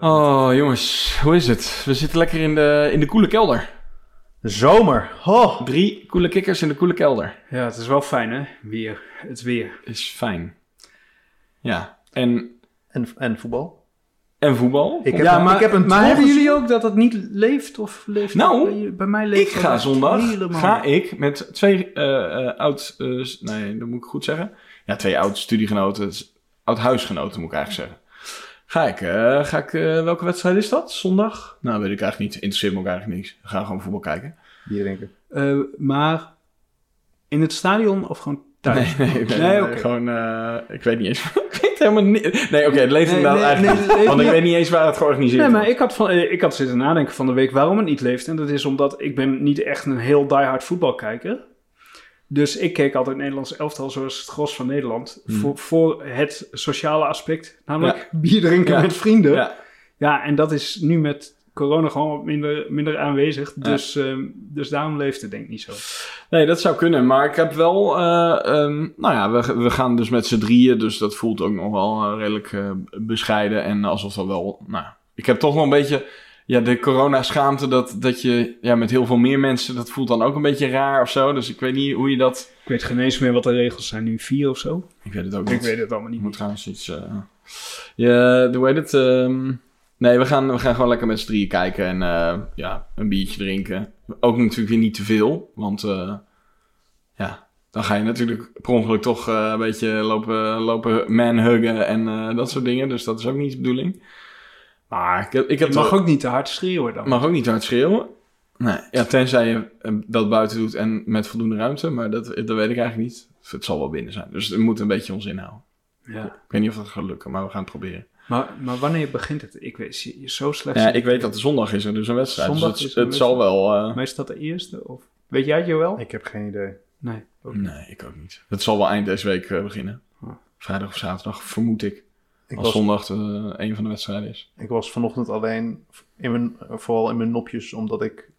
Oh, jongens, hoe is het? We zitten lekker in de, in de koele kelder. Zomer. Oh. Drie koele kikkers in de koele kelder. Ja, het is wel fijn hè, weer. Het weer. Is fijn. Ja, en, En, en voetbal. en voetbal? Ik heb, ja, een- maar, ik heb een maar hebben jullie ook dat het niet leeft? Of leeft Nou, bij, mij leeft Ik ga zondag, helemaal. ga ik met twee eh, eh, oud, eh, nee, dat moet ik goed zeggen. Ja, twee oud studiegenoten, s- oud huisgenoten moet ik eigenlijk zeggen. Ga ik, eh, ga ik, eh, welke wedstrijd is dat? Zondag? Nou, weet ik eigenlijk niet. Interesseert me ook eigenlijk niks. We gaan gewoon voetbal kijken. Bier drinken. Eh, maar in het stadion of gewoon thuis? Nee, nee, nee, Nee, gewoon, eh, ik weet niet eens. ik weet helemaal niet. Nee, oké, het leeft Nee, inderdaad nee, eigenlijk nee, niet. Want ik weet niet eens waar het georganiseerd Nee, maar ik had, van, ik had zitten nadenken van de week waarom het niet leeft. En dat is omdat ik ben niet echt een heel diehard voetbalkijker. Dus ik keek altijd Nederlands elftal zoals het gros van Nederland. Hmm. Voor, voor het sociale aspect. Namelijk bier drinken Ja. met vrienden. Ja. Ja, en dat is nu met corona gewoon wat minder, minder aanwezig. Dus, ehm, dus daarom leeft het denk ik niet zo. nee, dat zou kunnen. Maar ik heb wel, eh, ehm, nou ja, we, we gaan dus met z'n drieën. Dus dat voelt ook nog wel eh, redelijk eh, bescheiden. En alsof dat wel, nou, ik heb toch wel een beetje, ja, de corona-schaamte dat, dat je, ja, met heel veel meer mensen, dat voelt dan ook een beetje raar of zo. Dus ik weet niet hoe je dat, Ik weet geen eens meer wat de regels zijn nu. Vier of zo? ik weet het ook Ik niet. weet het allemaal Ik niet moet trouwens iets. eh ja, hoe heet het? ehm, nee, we gaan, we gaan gewoon lekker met z'n drieën kijken en eh, ja, een biertje drinken. Ook natuurlijk weer niet te veel, want eh, ja, dan ga je natuurlijk per ongeluk toch een beetje lopen, lopen manhuggen en dat soort dingen. Dus dat is ook niet de bedoeling. Maar ik heb, ik heb Je mag ook niet te hard schreeuwen dan. mag ook niet hard schreeuwen. Nee, ja, tenzij je eh, dat buiten doet en met voldoende ruimte. Maar dat, dat weet ik eigenlijk niet. Het zal wel binnen zijn. Dus we moeten een beetje ons inhouden. Ja. Ik weet niet of dat gaat lukken, maar we gaan het proberen. Maar, maar wanneer begint het? Ik weet je- zo slecht. Ja, ik weet dat de zondag is er dus een wedstrijd. Zondag dus het, is een het zal wel... eh, Maar is dat de eerste? Of... Weet jij het wel? Ik heb geen idee. Nee. ook niet. nee, ik ook niet. Het zal wel eind deze week eh, beginnen. Oh. Vrijdag of zaterdag, vermoed ik. Ik als was, zondag eh, een van de wedstrijden is. ik was vanochtend alleen, in mijn, vooral in mijn nopjes, omdat ik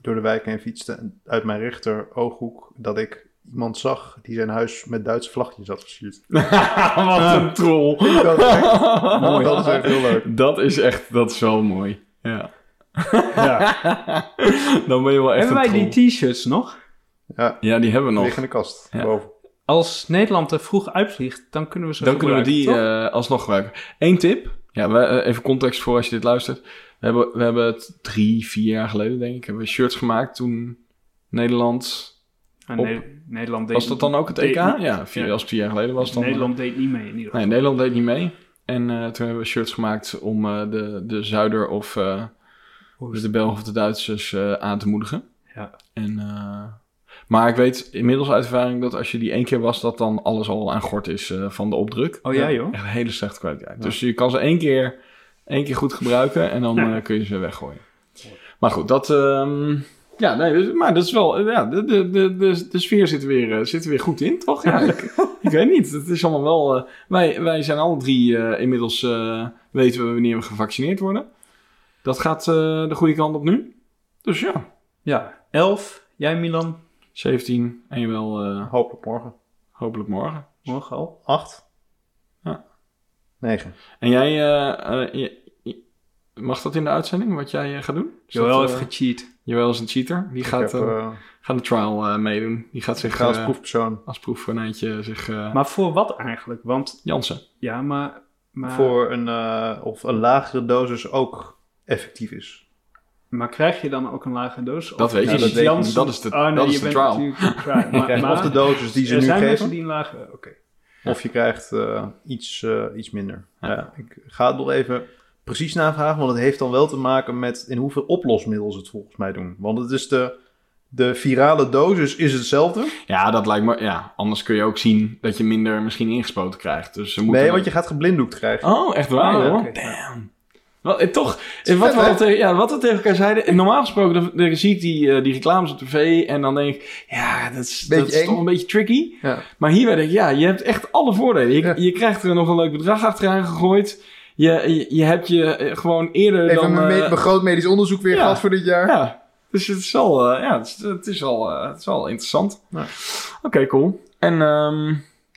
door de wijk heen fietste. En uit mijn rechter ooghoek dat ik iemand zag die zijn huis met Duitse vlaggetjes had versierd. Wat een troll. Dat is echt, mooi. Dat is echt heel leuk. Dat is echt, dat is wel mooi. Ja. Ja, Dan ben je wel echt Hebben wij die t-shirts nog? ja Ja, die hebben we nog. liggen in de kast. Ja. Boven. Als Nederland er vroeg uitvliegt, dan kunnen we ze Dan kunnen we die eh, alsnog gebruiken. Eén tip. Ja, we, eh, even context voor als je dit luistert. We hebben, we hebben het drie, vier jaar geleden, denk ik, hebben we shirts gemaakt toen Nederland... Op- Ne- Nederland deed, Was dat dan ook het EK? niet- Ja, vier, ja. als het vier jaar geleden was dan... Nederland deed niet mee in ieder geval. Nee, Nederland deed niet mee. En eh, toen hebben we shirts gemaakt om eh, de, de Zuider of eh, dus de Belgen of de Duitsers eh, aan te moedigen. Ja. En, eh, maar ik weet inmiddels uit ervaring dat als je die één keer was, dat dan alles al aan gort is eh, van de opdruk. Oh ja, joh. Echt een hele slechte kwaliteit. Dus je kan ze één keer, één keer goed gebruiken en dan Ja. eh, kun je ze weggooien. Maar goed, dat... ehm, ja, nee, dus- maar dat is wel... Ja, de, de, de, de, de sfeer zit er, weer, eh, zit er weer goed in, toch? Ja, ik, ik weet niet. Het is allemaal wel... eh, wij, wij zijn alle drie eh, inmiddels... eh, weten we wanneer we gevaccineerd worden. Dat gaat eh, de goede kant op nu. Dus ja, Ja, 11. Jij Milan? 17 en je wel eh, Hopelijk morgen. hopelijk morgen. Morgen al? Acht? Ja. Negen. En jij... eh, eh, je- mag dat in de uitzending, wat jij gaat doen? Is Joël heeft eh, gecheat. Joël is een cheater. Die Ik gaat, heb, gaat de trial eh, meedoen. Die gaat zich ga als eh, proefpersoon als proefkonijntje zich... eh Maar voor wat eigenlijk? Want Jansen. ja, maar... maar voor een, eh, of een lagere dosis ook effectief is. Maar krijg je dan ook een lage doos? Dat weet je is niet. Janssen- Dat is de- oh, nee, dat is de trial. Maar, maar of de dosis die ze er nu zijn geven, die een lage... Oké. of je krijgt eh, iets, eh, iets minder. Ja. Ja. ik ga het nog even precies navragen, want het heeft dan wel te maken met in hoeveel oplosmiddel ze het volgens mij doen. Want het is de, de virale dosis is hetzelfde. Ja, dat lijkt me... Ja, anders kun je ook zien dat je minder misschien ingespoten krijgt. Dus ze moeten... Nee, want je gaat geblinddoekt krijgen. Oh, echt waar, Oh, hoor? Damn. Wat, eh, toch, eh, wat, vet, we hè? al tegen, ja, wat we tegen elkaar zeiden... Normaal gesproken dan, dan zie ik die, eh, die reclames op tv... en dan denk ik... Ja, dat is, dat is toch een beetje tricky. Ja. Maar hierbij denk ik... Ja, je hebt echt alle voordelen. Je, Ja. je krijgt er nog een leuk bedrag achteraan gegooid. Je, je, je hebt je eh, gewoon eerder Even dan... eh, mijn groot medisch onderzoek weer ja. gehad voor dit jaar. Ja, dus het is wel, eh, ja, het is, het is wel, eh, het is wel interessant. Ja. Oké, cool. En, ehm,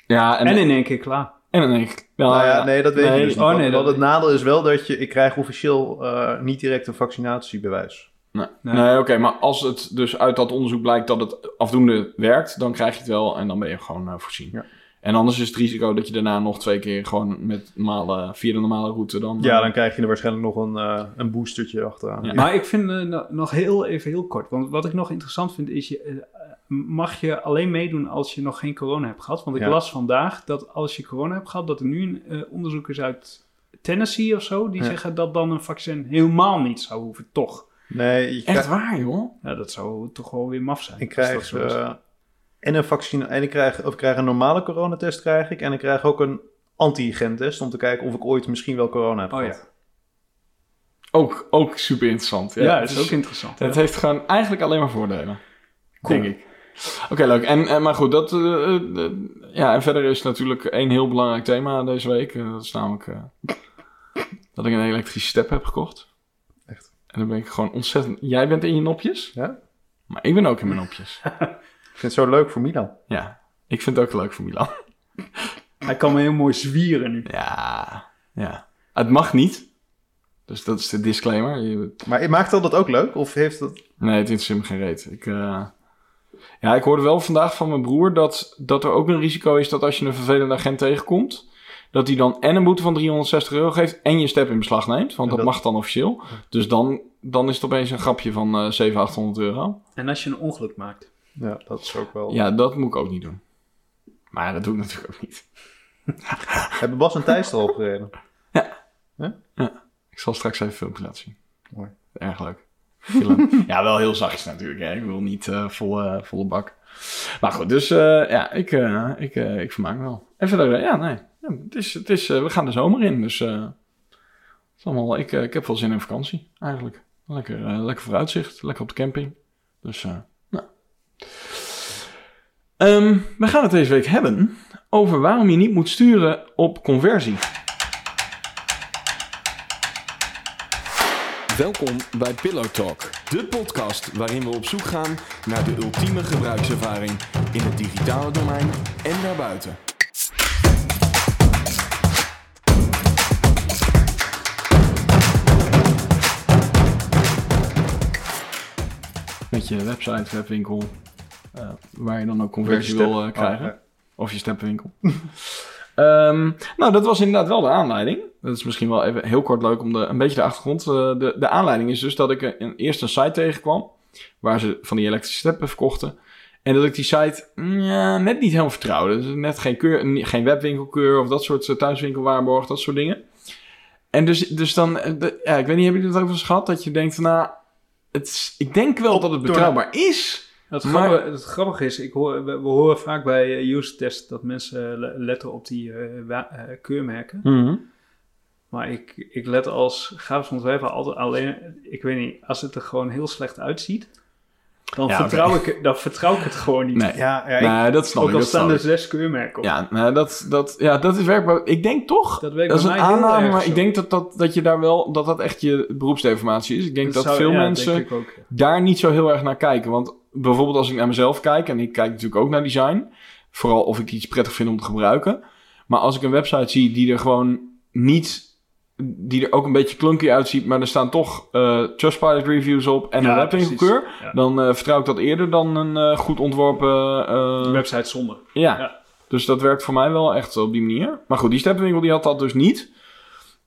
ja, en, En in één keer klaar. En dan denk ik... Nou ja, nee, dat weet nee, je dus niet. oh, Want- nee, want dat- het nadeel is wel dat je... Ik krijg officieel eh, niet direct een vaccinatiebewijs. Nee, Nee. nee oké, maar als het dus uit dat onderzoek blijkt dat het afdoende werkt, dan krijg je het wel en dan ben je gewoon eh, voorzien. Ja. En anders is het risico dat je daarna nog twee keer gewoon met normale, via de normale route dan... Ja, eh, dan krijg je er waarschijnlijk nog een, eh, een boostertje achteraan. Ja. Maar ik vind no- nog heel even heel kort. Want wat ik nog interessant vind is, je, mag je alleen meedoen als je nog geen corona hebt gehad? Want ik Ja. las vandaag dat als je corona hebt gehad, dat er nu een eh, onderzoek is uit Tennessee of zo, die Ja. zeggen dat dan een vaccin helemaal niet zou hoeven, toch? Nee, je Echt waar, joh? Ja, dat zou toch wel weer maf zijn. ik krijg, eh, en een vaccin en ik krijg, of ik krijg een normale coronatest krijg ik. En ik krijg ook een antigentest om te kijken of ik ooit misschien wel corona heb oh gehad. ja, Ook, ook super interessant. ja, het is ook interessant. Het heeft gewoon eigenlijk alleen maar voordelen. Cool. Denk ik. Oké, leuk. En, en, maar goed, dat, eh, eh, eh, ja, en verder is natuurlijk één heel belangrijk thema deze week. Eh, dat is namelijk eh, dat ik een elektrische step heb gekocht. Echt? En dan ben ik gewoon ontzettend... Jij bent in je nopjes, Ja? maar ik ben ook in mijn nopjes. Ik vind het zo leuk voor Milan. ja, ik vind het ook leuk voor Milan. Hij kan me heel mooi zwieren nu. Ja, ja. Het mag niet. Dus dat is de disclaimer. Je- Maar maakt dat dat ook leuk? Of heeft dat... Nee, het interesseert me geen reet. Ik, eh, Ja, ik hoorde wel vandaag van mijn broer dat, dat er ook een risico is dat als je een vervelende agent tegenkomt, dat hij dan en een boete van 360 euro geeft en je step in beslag neemt. Want dat, dat- mag dan officieel. Dus dan, dan is het opeens een grapje van eh 700, 800 euro. En als je een ongeluk maakt. Ja, dat is ook wel... Ja, dat moet ik ook niet doen. Maar dat doe ik natuurlijk ook niet. Hebben Bas en Thijs er al opgereden? Ik zal straks even een filmpje laten zien. Mooi. Erg leuk. Ja, wel heel zachtjes natuurlijk. Hè. Ik wil niet eh, volle, volle bak. Maar goed, dus eh, ja, ik, eh, ik, eh, ik vermaak me wel. En verder, eh, ja, nee. Het is, het is, eh, we gaan de zomer in, dus eh, het is allemaal, ik, eh, ik heb wel zin in vakantie, eigenlijk. Lekker, eh, lekker vooruitzicht, lekker op de camping. Dus, eh, nou. Ehm, we gaan het deze week hebben over waarom je niet moet sturen op conversie. Welkom bij Pillow Talk, de podcast waarin we op zoek gaan naar de ultieme gebruikservaring in het digitale domein en daarbuiten. Met je website, webwinkel, eh, waar je dan ook conversie wil eh, krijgen. Oh, ja. Of je steppenwinkel. Ehm, nou, dat was inderdaad wel de aanleiding. Dat is misschien wel even heel kort leuk om de, een beetje de achtergrond. eh, de, de aanleiding is dus dat ik een, eerst een site tegenkwam. Waar ze van die elektrische steppen verkochten. En dat ik die site mm, ja, net niet helemaal vertrouwde. Dus net geen, keur, geen webwinkelkeur of dat soort uh, thuiswinkelwaarborg, dat soort dingen. En dus, dus dan, eh, de- ja, ik weet niet, hebben jullie het over eens gehad? Dat je denkt nou, het ik denk wel dat het betrouwbaar is. Het, Maar- grappige, het grappige is, ik hoor, we, we horen vaak bij eh, user test dat mensen le- letten op die eh, eh, keurmerken. Maar ik, ik let als grafisch ontwerper altijd alleen, ik weet niet, als het er gewoon heel slecht uitziet, dan, Ja, vertrouw, ik, dan vertrouw ik het gewoon niet. Nee, Ja, ja, ik- nee dat snap Ook ik. al dat staan er zes keurmerken op. Ja, nou, dat, dat, ja, dat is werkbaar. Ik denk toch, Dat werkt dat is bij een aanname, maar zo. ik denk dat, dat, dat je daar wel, dat dat echt je beroepsdeformatie is. Ik denk dat, zou- veel ja, mensen ook, daar niet zo heel erg naar kijken. Want bijvoorbeeld als ik naar mezelf kijk, en ik kijk natuurlijk ook naar design, vooral of ik iets prettig vind om te gebruiken. Maar als ik een website zie die er gewoon niet, die er ook een beetje clunky uitziet, maar er staan toch eh Trustpilot reviews op en Ja, een webwinkelkeur. Ja. dan eh, vertrouw ik dat eerder dan een eh, goed ontworpen Website zonder. ja. Ja. Dus dat werkt voor mij wel echt op die manier. Maar goed, die steppenwinkel die had dat dus niet.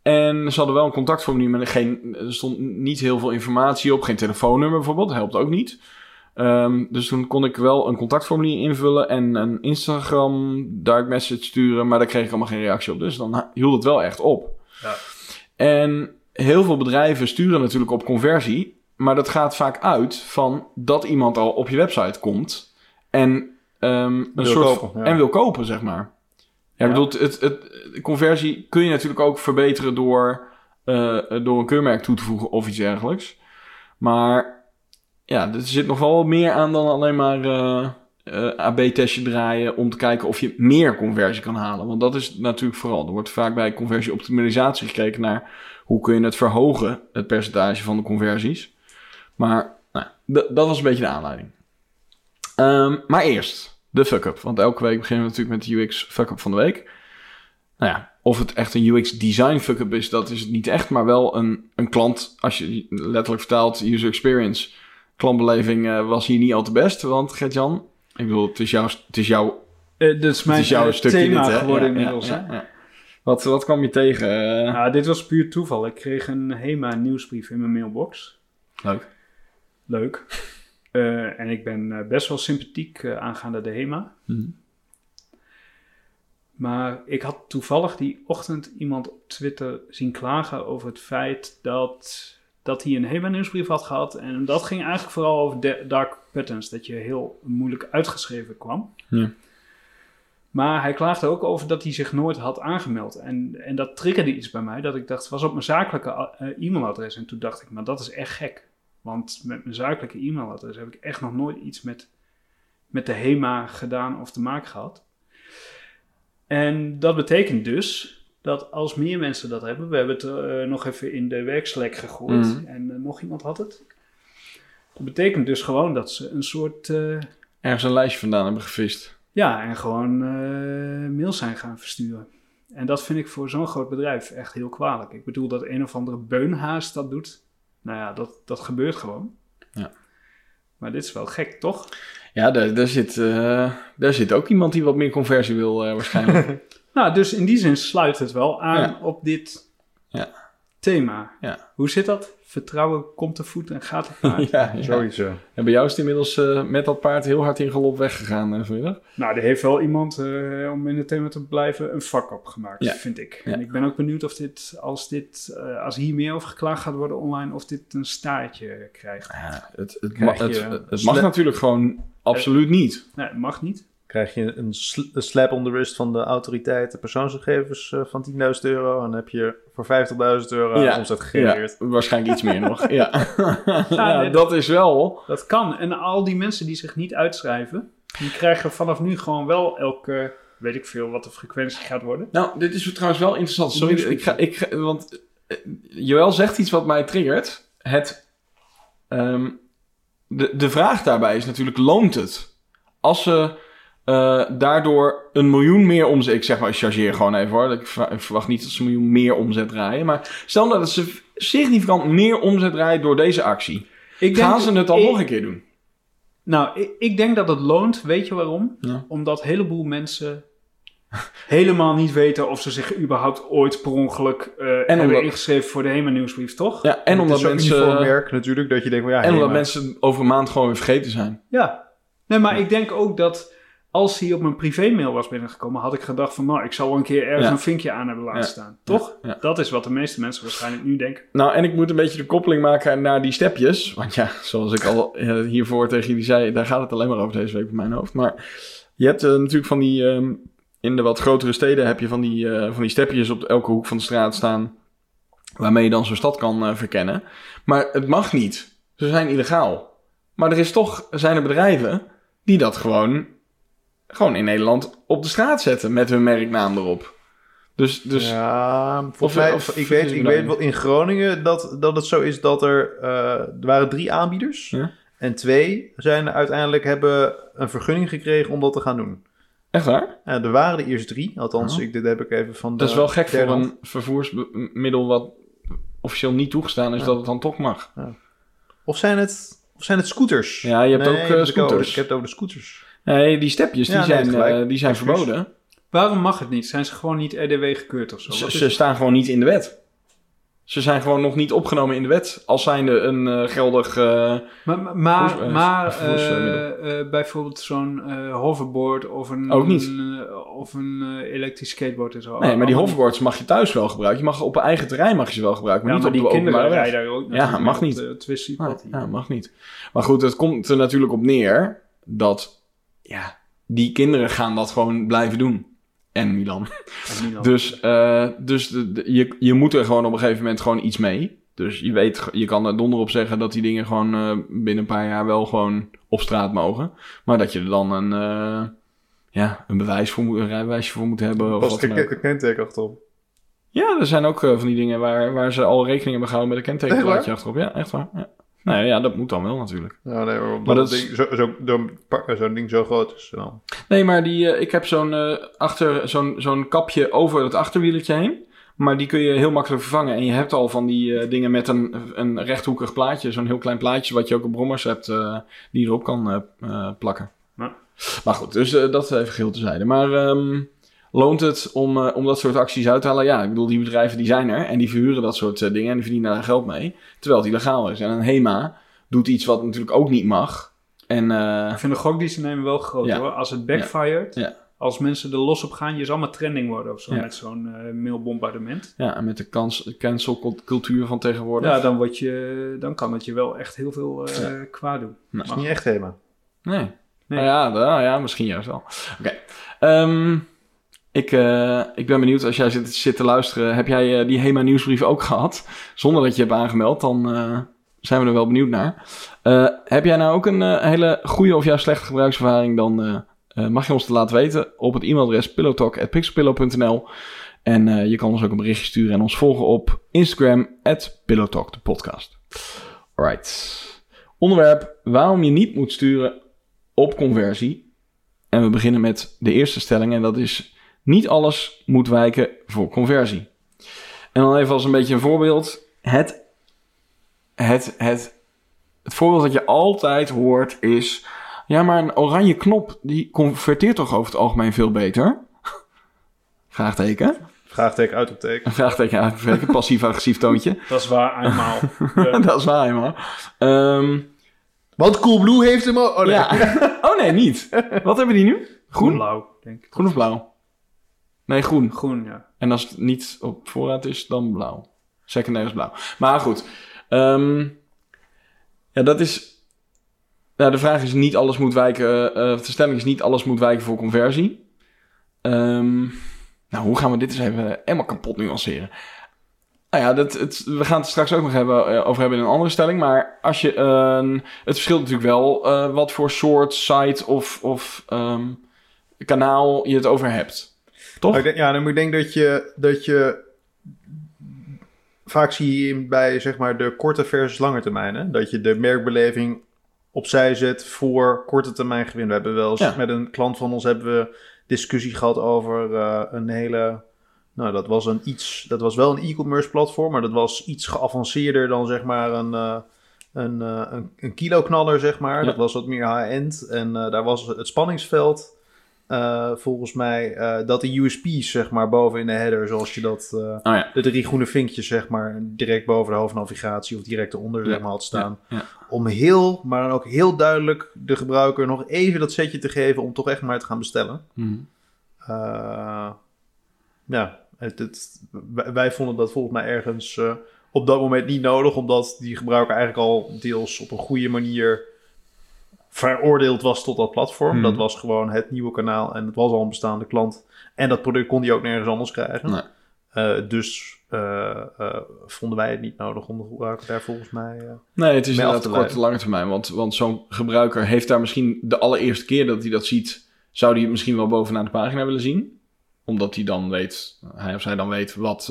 En ze hadden wel een contactformulier, maar er, geen, er stond niet heel veel informatie op. Geen telefoonnummer bijvoorbeeld, dat helpt ook niet. Ehm, dus toen kon ik wel een contactformulier invullen en een Instagram direct message sturen. Maar daar kreeg ik allemaal geen reactie op. Dus dan hield het wel echt op. Ja. En heel veel bedrijven sturen natuurlijk op conversie. Maar dat gaat vaak uit van dat iemand al op je website komt. En, ehm, een Wil soort kopen, ja. en wil kopen, zeg maar. Ja, ik bedoel, het, het, conversie kun je natuurlijk ook verbeteren door, eh, door een keurmerk toe te voegen of iets dergelijks. Maar ja, er zit nog wel meer aan dan alleen maar eh, eh, AB-testje draaien om te kijken of je meer conversie kan halen. Want dat is natuurlijk vooral. Er wordt vaak bij conversieoptimalisatie gekeken naar hoe kun je het verhogen, het percentage van de conversies. Maar nou, dat was een beetje de aanleiding. Ehm, maar eerst de fuck-up. Want elke week beginnen we natuurlijk met de UX fuck-up van de week. nou ja, of het echt een UX design fuck-up is, dat is het niet echt. Maar wel een, een klant, als je letterlijk vertaalt, user experience, klantbeleving eh, was hier niet al te best. Want Gert-Jan, ik bedoel, het is jouw, het is jouw, is mijn het is jouw eh, stukje thema dit, hè? geworden Ja, inmiddels. ja, ja. Wat, wat kwam je tegen? Nou, dit was puur toeval. Ik kreeg een HEMA nieuwsbrief in mijn mailbox. Leuk. Leuk. En ik ben best wel sympathiek aangaande de HEMA. Mhm. Maar ik had toevallig die ochtend iemand op Twitter zien klagen over het feit dat, dat hij een HEMA-nieuwsbrief had gehad. En dat ging eigenlijk vooral over dark patterns, dat je heel moeilijk uitgeschreven kwam. Ja. Maar hij klaagde ook over dat hij zich nooit had aangemeld. En, en dat triggerde iets bij mij, dat ik dacht, het was op mijn zakelijke eh, e-mailadres. En toen dacht ik, maar dat is echt gek. Want met mijn zakelijke e-mailadres heb ik echt nog nooit iets met, met de HEMA gedaan of te maken gehad. En dat betekent dus dat als meer mensen dat hebben, we hebben het eh, nog even in de werkslek gegooid Mhm. en eh, nog iemand had het. Dat betekent dus gewoon dat ze een soort, eh, Ergens een lijstje vandaan hebben gevist. ja, en gewoon mails zijn gaan versturen. En dat vind ik voor zo'n groot bedrijf echt heel kwalijk. Ik bedoel dat een of andere beunhaas dat doet. Nou ja, dat, dat gebeurt gewoon. Ja. Maar dit is wel gek, toch? Ja, daar, daar, zit, daar zit ook iemand die wat meer conversie wil waarschijnlijk. Nou, dus in die zin sluit het wel aan Ja. op dit Ja. thema. Ja. Hoe zit dat? Vertrouwen komt te voet en gaat te paard. ja, ja. En bij jou is het inmiddels eh, met dat paard heel hard in galop weggegaan eh, vanmiddag. Nou, er heeft wel iemand, eh, om in het thema te blijven, een vak op gemaakt, Ja. vind ik. Ja. En ik ben ook benieuwd of dit, als dit, eh, als hier meer over geklaagd gaat worden online, of dit een staartje krijgt. Ja, het, het, Krijg ma- je het, het mag natuurlijk gewoon absoluut niet. Nee, mag niet. Krijg je een, sl- een slap on the wrist van de autoriteit, de persoonsgegevens eh, van 10.000 euro. En dan heb je voor 50.000 euro Ja. omzet gegenereerd. Ja, waarschijnlijk iets meer nog. Ja, ja nee, dat is wel. Dat kan. En al die mensen die zich niet uitschrijven, die krijgen vanaf nu gewoon wel elke, weet ik veel, wat de frequentie gaat worden. Nou, dit is trouwens wel interessant. Sorry, ik ga, ik ga- want eh, Joël zegt iets wat mij triggert. Het, ehm, de, de vraag daarbij is natuurlijk, loont het? Als ze eh, daardoor een miljoen meer omzet... Ik zeg maar, ik chargeer gewoon even hoor. Ik, ver- ik verwacht niet dat ze een miljoen meer omzet draaien. Maar stel nou dat ze significant meer omzet draaien door deze actie. Ik Gaan ze het dan ik- nog een keer doen? Nou, ik, ik denk dat het loont. Weet je waarom? Ja. Omdat een heleboel mensen helemaal niet weten of ze zich überhaupt ooit per ongeluk eh, hebben omdat- ingeschreven voor de HEMA nieuwsbrief, toch? Ja, en omdat mensen... werk natuurlijk, dat je denkt, ja, En omdat mensen over een maand gewoon weer vergeten zijn. Ja. Nee, maar ik denk ook dat als hij op mijn privémail was binnengekomen, had ik gedacht van, nou, ik zal wel een keer ergens Ja. een vinkje aan hebben laten Ja. staan. Toch? Ja. Dat is wat de meeste mensen waarschijnlijk nu denken. Nou, en ik moet een beetje de koppeling maken naar die stepjes. Want ja, zoals ik al eh, hiervoor tegen jullie zei, daar gaat het alleen maar over deze week op mijn hoofd. Maar je hebt eh, natuurlijk van die, ehm, in de wat grotere steden heb je van die, eh, van die stepjes op elke hoek van de straat staan. Waarmee je dan zo'n stad kan verkennen. Maar het mag niet. Ze zijn illegaal. Maar er is toch, zijn er bedrijven die dat gewoon, gewoon in Nederland op de straat zetten met hun merknaam erop. Dus, dus ja, volgens mij, of ik weet, ik weet wel in Groningen dat, dat het zo is dat er, eh, er waren drie aanbieders. Ja. En twee zijn uiteindelijk hebben een vergunning gekregen om dat te gaan doen. echt waar? En er waren er eerst drie, althans, Oh. ik, dit heb ik even van de Dat is wel gek voor hand. een vervoersmiddel wat officieel niet toegestaan is, Ja. dat het dan toch mag. Of zijn het, of zijn het scooters? Ja, je hebt ook, eh, ik heb scooters. over- Ik heb het over de scooters. Nee, die stepjes die Ja, zijn, eh, die zijn verboden. Waarom mag het niet? Zijn ze gewoon niet RDW gekeurd of zo? Ze, staan gewoon niet in de wet. Ze zijn gewoon nog niet opgenomen in de wet. Als zijnde een eh, geldig... eh, Maar, maar, maar, bijvoorbeeld zo'n hoverboard of een, Ook niet. of een elektrisch skateboard en zo. nee, maar die hoverboards mag je thuis wel gebruiken. Je mag op een eigen terrein mag je ze wel gebruiken, maar Ja, niet maar op die de kinderen openbare weg. rijden daar ook Ja, mag niet. op ja, mag niet. Maar goed, het komt er natuurlijk op neer dat... Ja, die kinderen gaan dat gewoon blijven doen. En Milan. En Milan. Dus, eh, dus de, de- je, je moet er gewoon op een gegeven moment gewoon iets mee. Dus je weet, je kan er donder op zeggen dat die dingen gewoon eh, binnen een paar jaar wel gewoon op straat mogen. Maar dat je er dan een, eh, ja, een bewijs voor moet, een rijbewijsje voor moet hebben. Of Pas wat een kenteken achterop. Ja, er zijn ook van die dingen waar, waar ze al rekening hebben gehouden met een kentekenplaatje achterop. Ja, echt waar. Ja. Nou ja, dat moet dan wel natuurlijk. Ja, nee, maar, dat is- ding, zo, zo, zo'n ding zo groot is dan. Nee, maar die, eh, ik heb zo'n eh, achter zo'n zo'n kapje over het achterwielertje heen. Maar die kun je heel makkelijk vervangen. En je hebt al van die eh, dingen met een, een rechthoekig plaatje. Zo'n heel klein plaatje wat je ook op brommers hebt. eh, die je erop kan plakken. Ja. Maar goed, dus dat even geheel tezijde. Maar ehm, loont het om, eh, om dat soort acties uit te halen? Ja, ik bedoel, die bedrijven die zijn er. En die verhuren dat soort eh, dingen. En die verdienen daar geld mee. Terwijl het illegaal is. En een HEMA doet iets wat natuurlijk ook niet mag. En eh, Ik vind de gok die ze nemen wel groot Ja. hoor. Als het backfired, Ja. als mensen er los op gaan, je zal maar trending worden of zo Ja. met zo'n eh, mailbombardement. ja, en met de kans, cancelcultuur van tegenwoordig. Ja, dan, word je, dan kan het je wel echt heel veel eh kwaad doen. Nou, Dat is niet echt thema. Nee. Nee. Nou ja, nou ja, misschien juist wel. Oké. Ehm, ik, eh, ik ben benieuwd, als jij zit, te luisteren, heb jij eh, die HEMA nieuwsbrief ook gehad? Zonder dat je hebt aangemeld, dan eh, zijn we er wel benieuwd naar. Heb jij nou ook een hele goede of juist slechte gebruikservaring, dan mag je ons het laten weten op het e-mailadres pillowtalk.pixelpillow.nl En je kan ons ook een berichtje sturen en ons volgen op Instagram, pillowtalk, de podcast. Alright. Onderwerp waarom je niet moet sturen op conversie. En we beginnen met de eerste stelling en dat is niet alles moet wijken voor conversie. En dan even als een beetje een voorbeeld. Het, het, het, het voorbeeld dat je altijd hoort is... Ja, maar een oranje knop die converteert toch over het algemeen veel beter? Vraagteken. Vraagteken, uitroepteken. Een vraagteken uitbreken, passief-agressief toontje. Dat is waar, eenmaal. Ja. dat is waar, man. Ehm Want Coolblue heeft hem ook... Oh, nee. ja. Oh nee, niet. Wat hebben die nu? Groen? Blauw, denk ik. Groen of blauw? Nee, groen. Groen, ja. En als het niet op voorraad is, dan blauw. Secundair is blauw. Maar goed. Ehm, ja, dat is... Nou, de vraag is niet alles moet wijken... eh, of de stelling is niet alles moet wijken voor conversie. Ehm, nou, hoe gaan we dit eens even helemaal kapot nuanceren? Nou ja, dat, het, we gaan het straks ook nog hebben, eh, over hebben in een andere stelling. Maar als je... het verschilt natuurlijk wel eh, wat voor soort site of, of ehm, kanaal je het over hebt. Toch? Maar ik denk, ja, maar ik denk dat je, dat je vaak zie je bij zeg maar de korte versus lange termijn, hè? dat je de merkbeleving opzij zet voor korte termijn gewin. We hebben wel eens Ja. met een klant van ons hebben we discussie gehad over eh, een hele, nou dat was een iets, dat was wel een e-commerce platform, maar dat was iets geavanceerder dan zeg maar een eh, een, eh, een, een kiloknaller, zeg maar. Ja. Dat was wat meer high-end. En daar was het spanningsveld, eh, volgens mij, eh, dat de USP's, zeg maar, boven in de header, zoals je dat, eh, Oh ja. de drie groene vinkjes, zeg maar, direct boven de hoofdnavigatie of direct eronder, Ja, zeg maar, had staan. ja. Om heel, maar dan ook heel duidelijk de gebruiker nog even dat setje te geven om toch echt maar te gaan bestellen. Mhm. Ja, het, het, wij, wij vonden dat volgens mij ergens op dat moment niet nodig, omdat die gebruiker eigenlijk al deels op een goede manier veroordeeld was tot dat platform. Hmm. Dat was gewoon het nieuwe kanaal en het was al een bestaande klant. En dat product kon die ook nergens anders krijgen. Nee. Eh, dus eh, eh, vonden wij het niet nodig om de gebruiker daar volgens mij... Nee, het is inderdaad te korte lange termijn. Want, want zo'n gebruiker heeft daar misschien de allereerste keer dat hij dat ziet, zou hij het misschien wel bovenaan de pagina willen zien. Omdat hij dan weet, hij of zij dan weet wat,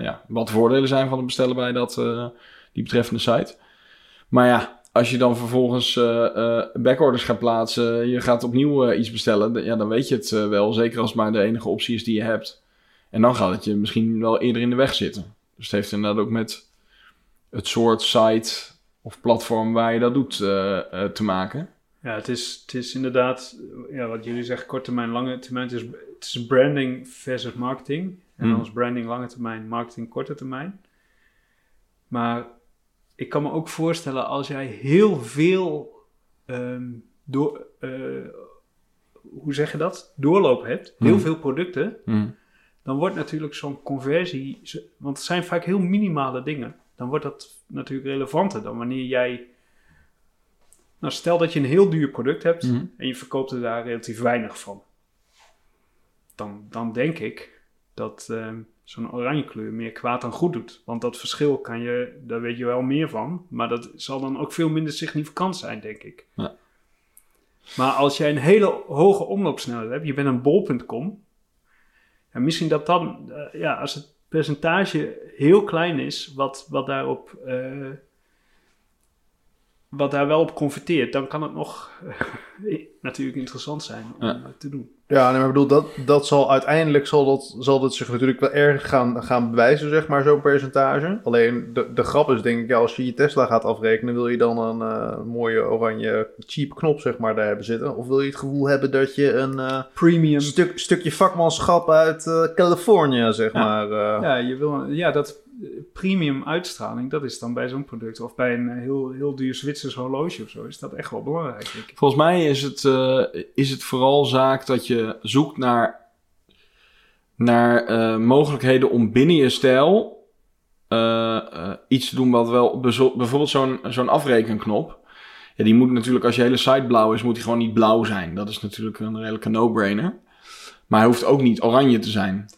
ja, wat de voordelen zijn van het bestellen bij dat, die betreffende site. Maar ja, als je dan vervolgens eh, eh, backorders gaat plaatsen, je gaat opnieuw eh, iets bestellen, ja, dan weet je het wel. Zeker als het maar de enige optie is die je hebt. En dan gaat het je misschien wel eerder in de weg zitten. Dus het heeft inderdaad ook met het soort site of platform waar je dat doet te maken. Ja, het is, het is inderdaad, ja, wat jullie zeggen, korte termijn, lange termijn. Het is, het is branding versus marketing. En Hmm. is branding lange termijn, marketing korte termijn. Maar ik kan me ook voorstellen als jij heel veel ehm, door, eh, hoe zeg je dat? Doorloop hebt, heel Hmm. veel producten, dan wordt natuurlijk zo'n conversie, want het zijn vaak heel minimale dingen, dan wordt dat natuurlijk relevanter dan wanneer jij, nou stel dat je een heel duur product hebt Mhm. en je verkoopt er daar relatief weinig van. Dan, dan denk ik dat ehm, zo'n oranje kleur meer kwaad dan goed doet. Want dat verschil kan je, daar weet je wel meer van, maar dat zal dan ook veel minder significant zijn, denk ik. Ja. Maar als jij een hele hoge omloopsnelheid hebt, je bent een bol.com, ja, misschien dat dan, eh, ja, als het percentage heel klein is, wat, wat daarop, eh, wat daar wel op converteert, dan kan het nog natuurlijk interessant zijn om Ja. eh, te doen. Ja, nee, maar ik bedoel, dat, dat zal uiteindelijk zal dat, zal dat zich natuurlijk wel erg gaan, gaan bewijzen, zeg maar, zo'n percentage. Alleen de, de grap is, denk ik, ja, als je je Tesla gaat afrekenen, wil je dan een eh, mooie oranje cheap knop, zeg maar, daar hebben zitten? Of wil je het gevoel hebben dat je een eh, Premium. stuk, stukje vakmanschap uit eh, Californië, zeg Ja. maar. eh, Ja, je wil, ja, dat eh, premium uitstraling, dat is dan bij zo'n product. Of bij een eh, heel, heel duur Zwitsers horloge of zo, is dat echt wel belangrijk. Volgens mij is het, eh, is het vooral zaak dat je zoekt naar, naar eh, mogelijkheden om binnen je stijl iets te doen wat wel... Bijvoorbeeld zo'n zo'n afrekenknop. Ja, die moet natuurlijk, als je hele site blauw is, moet die gewoon niet blauw zijn. Dat is natuurlijk een redelijke no-brainer. Maar hij hoeft ook niet oranje te zijn.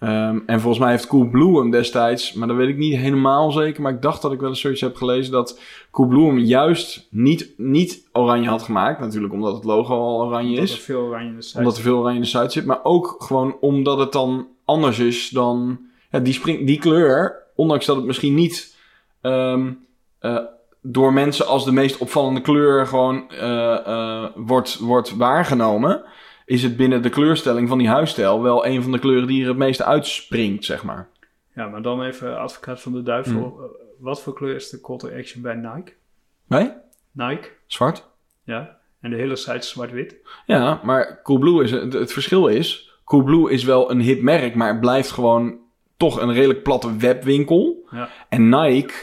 Ehm, en volgens mij heeft Coolblue hem destijds, maar dat weet ik niet helemaal zeker. Maar ik dacht dat ik wel eens zoiets heb gelezen dat Coolblue hem juist niet, niet oranje had gemaakt. Natuurlijk omdat het logo al oranje Omdat is. er veel oranje in de Omdat er veel oranje in de site zit. Maar ook gewoon omdat het dan anders is dan... Ja, die, spring, die kleur, ondanks dat het misschien niet ehm, eh, door mensen als de meest opvallende kleur gewoon eh, eh, wordt, wordt waargenomen... is het binnen de kleurstelling van die huisstijl wel een van de kleuren die er het meeste uitspringt, zeg maar. Ja, maar dan even advocaat van de duivel. Hmm. Eh, Wat voor kleur is de call to action bij Nike? Nee? Nike, Zwart? ja. En de hele site zwart-wit. Ja, maar Coolblue is... Het, het verschil is... Coolblue is wel een hip merk, maar het blijft gewoon toch een redelijk platte webwinkel. Ja. En Nike,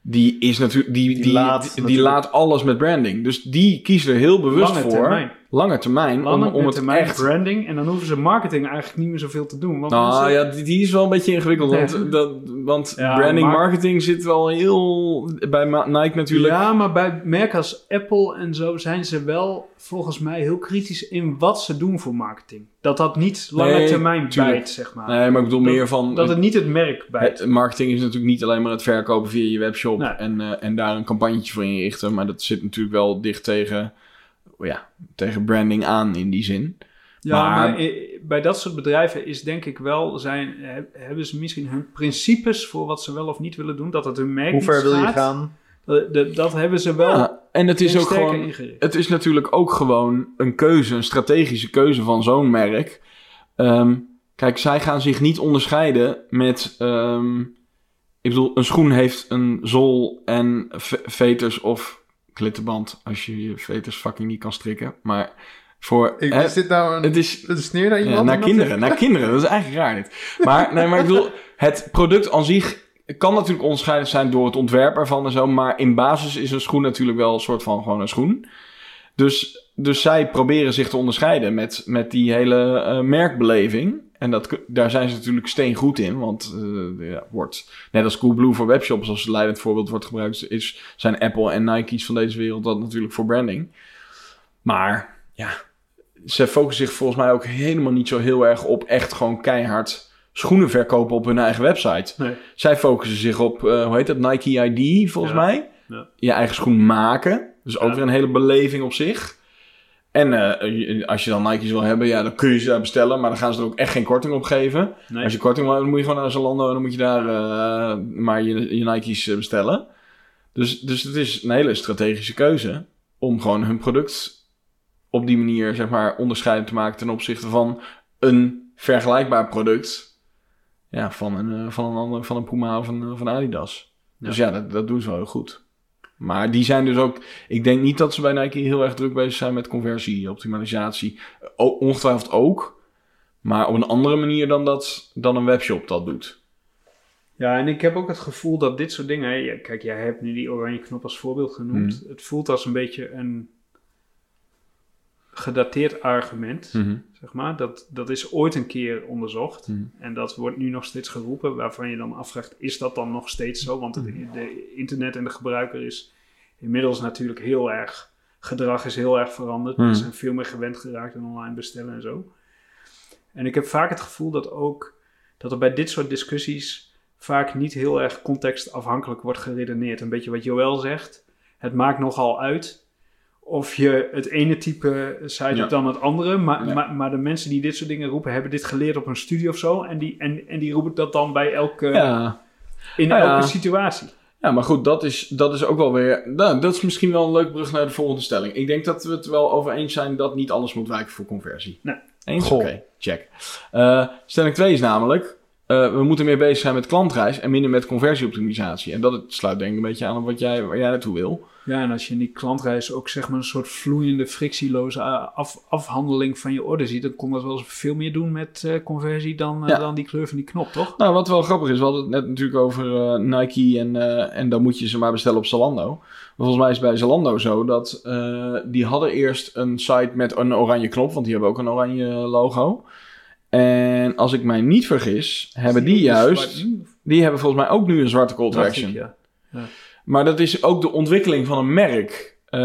die is natuurlijk... Die, die, Die laat die, laat alles met branding. Dus die kiest er heel bewust Lange voor. termijn. Lange termijn. Lange om, om het termijn echt... branding. En dan hoeven ze marketing eigenlijk niet meer zoveel te doen. Want Nou ja, die, die is wel een beetje ingewikkeld. Want, dat, want Ja, branding marketing zit wel heel... Bij Nike natuurlijk... Ja, maar bij merken als Apple en zo zijn ze wel volgens mij heel kritisch in wat ze doen voor marketing. Dat dat niet lange Nee, termijn tuurlijk. bijt, zeg maar. Nee, maar ik bedoel Dat- meer van... dat het niet het merk bijt. Het, marketing is natuurlijk niet alleen maar het verkopen via je webshop Nee. en, eh, en daar een campagnetje voor inrichten. Maar dat zit natuurlijk wel dicht tegen, ja, tegen branding aan in die zin. Ja, Maar- bij dat soort bedrijven is denk ik wel, zijn, heb- hebben ze misschien hun principes voor wat ze wel of niet willen doen. Dat het hun merk Hoe ver wil je gaan? Dat, dat, dat hebben ze wel Ja, en het is ook gewoon, ingericht. het is natuurlijk ook gewoon een keuze, een strategische keuze van zo'n merk. Ehm, kijk, zij gaan zich niet onderscheiden met, ehm, ik bedoel, een schoen heeft een zool en ve- veters of klittenband als je je veters fucking niet kan strikken. Maar voor, Ik, hè, is dit nou een, het is, een sneer naar Ja, iemand? naar kinderen, naar kinderen. Dat is eigenlijk raar dit. Maar, nee, maar ik bedoel, het product aan zich kan natuurlijk onderscheidend zijn door het ontwerp ervan en zo. Maar in basis is een schoen natuurlijk wel een soort van gewoon een schoen. Dus, dus zij proberen zich te onderscheiden met, met die hele eh, merkbeleving. En dat, daar zijn ze natuurlijk steengoed in. Want eh, ja, wordt, net als Coolblue voor webshops, als leidend voorbeeld wordt gebruikt, is, zijn Apple en Nike's van deze wereld dat natuurlijk voor branding. Maar ja, ze focussen zich volgens mij ook helemaal niet zo heel erg op echt gewoon keihard schoenen verkopen op hun eigen website. Nee. Zij focussen zich op, eh, hoe heet dat, Nike ID volgens Ja. mij. Ja. Je eigen schoen maken. Dus ook weer een hele beleving op zich. En eh, als je dan Nike's wil hebben, ja, dan kun je ze daar bestellen. Maar dan gaan ze er ook echt geen korting op geven. Nee. Als je korting wil, dan moet je gewoon naar Zalando en dan moet je daar eh, maar je, je Nike's eh, bestellen. Dus, dus het is een hele strategische keuze om gewoon hun product op die manier, zeg maar, onderscheidend te maken ten opzichte van een vergelijkbaar product. Ja, van een, van een, ander, van een Puma of een, een Adidas. Dus ja, dat, dat doen ze wel heel goed. Maar die zijn dus ook... Ik denk niet dat ze bij Nike heel erg druk bezig zijn met conversie, optimalisatie. O- ongetwijfeld ook. Maar op een andere manier dan, dat, dan een webshop dat doet. Ja, en ik heb ook het gevoel dat dit soort dingen... kijk, jij hebt nu die oranje knop als voorbeeld genoemd. Hmm. Het voelt als een beetje een gedateerd argument, Mhm. zeg maar. Dat, dat is ooit een keer onderzocht. Mhm. En dat wordt nu nog steeds geroepen, waarvan je dan afvraagt... is dat dan nog steeds zo? Want het Mhm. de internet en de gebruiker is inmiddels natuurlijk heel erg... gedrag is heel erg veranderd. We zijn veel meer gewend geraakt aan online bestellen en zo. En ik heb vaak het gevoel dat ook... dat er bij dit soort discussies vaak niet heel erg contextafhankelijk wordt geredeneerd. Een beetje wat Joël zegt. Het maakt nogal uit of je het ene type site Ja. hebt dan het andere. Maar, Ja. maar, maar de mensen die dit soort dingen roepen, hebben dit geleerd op een studie of zo. En die, en, en die roepen dat dan bij elke, Ja, in Nou ja. elke situatie. Ja, maar goed, dat is, dat is ook wel weer... Nou, dat is misschien wel een leuke brug naar de volgende stelling. Ik denk dat we het wel over eens zijn dat niet alles moet wijken voor conversie. Nee. Eens? Oké, check. Eh, stelling 2 is namelijk... eh, we moeten meer bezig zijn met klantreis en minder met conversieoptimisatie. En dat sluit denk ik een beetje aan op wat jij, waar jij naartoe wil. Ja, en als je in die klantreis ook zeg maar een soort vloeiende, frictieloze eh, af, afhandeling van je order ziet, dan kon dat wel eens veel meer doen met eh, conversie dan, eh, Ja. dan die kleur van die knop, toch? Nou, wat wel grappig is, we hadden het net natuurlijk over Nike en, en dan moet je ze maar bestellen op Zalando. Maar volgens mij is het bij Zalando zo dat die hadden eerst een site met een oranje knop, want die hebben ook een oranje logo. En als ik mij niet vergis, hebben die juist, die hebben volgens mij ook nu een zwarte call to Dacht action. ik, ja. Maar dat is ook de ontwikkeling van een merk. Eh,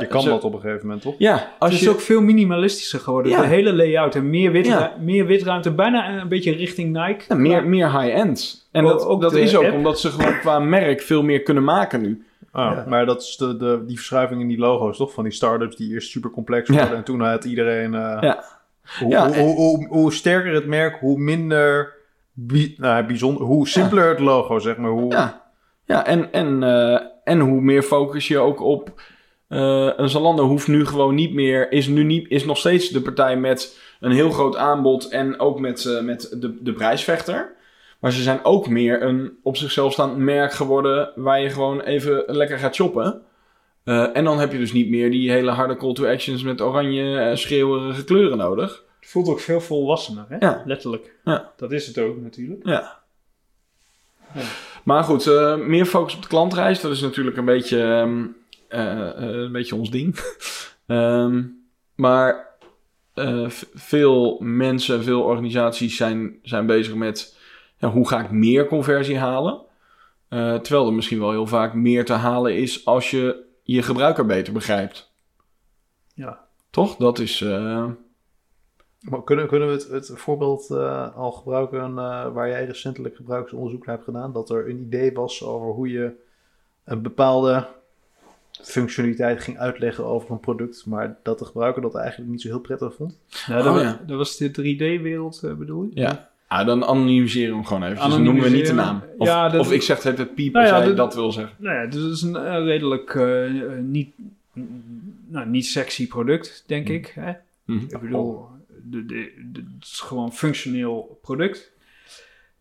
je kan dat op een gegeven moment, toch? Ja, Het als is je... ook veel minimalistischer geworden. Ja. De hele layout en meer, wit, Ja. meer witruimte, bijna een beetje richting Nike. Ja, meer, meer high-end. En Ook- dat, ook dat is ook app. omdat ze gewoon qua merk veel meer kunnen maken nu. Ah, Ja. Maar dat is de, de, die verschuiving in die logo's, toch? Van die start-ups die eerst super complex Ja. worden. En toen had iedereen... eh, Ja. Hoe, Ja, hoe, en- hoe, hoe, hoe sterker het merk, hoe minder... bi- nou, bijzonder, hoe simpeler het logo, zeg maar. Hoe, Ja, en, en, eh, en hoe meer focus je ook op. eh, een Zalando hoeft nu gewoon niet meer. Is, nu niet, is nog steeds de partij met een heel groot aanbod. En ook met, eh, met de, de prijsvechter. Maar ze zijn ook meer een op zichzelf staand merk geworden. Waar je gewoon even lekker gaat shoppen. En dan heb je dus niet meer die hele harde call to actions met oranje schreeuwerige kleuren nodig. Het voelt ook veel volwassener, hè? Ja. Letterlijk. Ja. Dat is het ook natuurlijk. Ja. Ja. Maar goed, eh, meer focus op de klantreis. Dat is natuurlijk een beetje, ehm, eh, eh, een beetje ons ding. Ehm, maar veel mensen, veel organisaties zijn, zijn bezig met... Ja, hoe ga ik meer conversie halen? Terwijl er misschien wel heel vaak meer te halen is als je je gebruiker beter begrijpt. Ja. Toch? Dat is... Maar kunnen, kunnen we het, het voorbeeld eh, al gebruiken eh, waar jij recentelijk gebruiksonderzoek naar hebt gedaan? Dat er een idee was over hoe je een bepaalde functionaliteit ging uitleggen over een product, maar dat de gebruiker dat eigenlijk niet zo heel prettig vond? Ja, dat, Oh, ja. dat was de 3D-wereld, eh, bedoel je? ja. Ah, dan anonymiseren we hem gewoon even. Dan noemen we niet de naam. Of, Ja, dat- of ik zeg het het piep Nou als ja, dat- dat wil zeggen. Nou ja, dus het is een redelijk niet, nou, niet sexy product, denk Hmm. ik. Hè? Mhm. Ik bedoel, de, de, de- het is gewoon een functioneel product.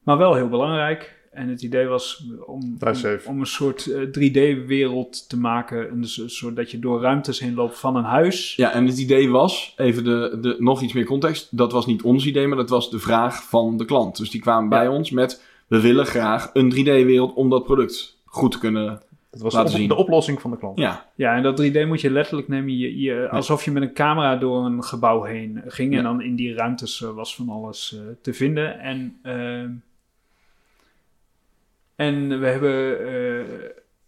Maar wel heel belangrijk. En het idee was om, om, een soort eh, 3D-wereld te maken. Een s- soort dat je door ruimtes heen loopt van een huis. Ja, en het idee was, even de, de, nog iets meer context. Dat was niet ons idee, maar dat was de vraag van de klant. Dus die kwamen bij ons met, we willen graag een 3D-wereld om dat product goed te kunnen... Dat was Laten de, op- zien. de oplossing van de klant. Ja, Ja, en dat 3D moet je letterlijk nemen. Je, je, alsof je met een camera door een gebouw heen ging. Ja. En dan in die ruimtes eh, was van alles eh, te vinden. En, ehm, en we hebben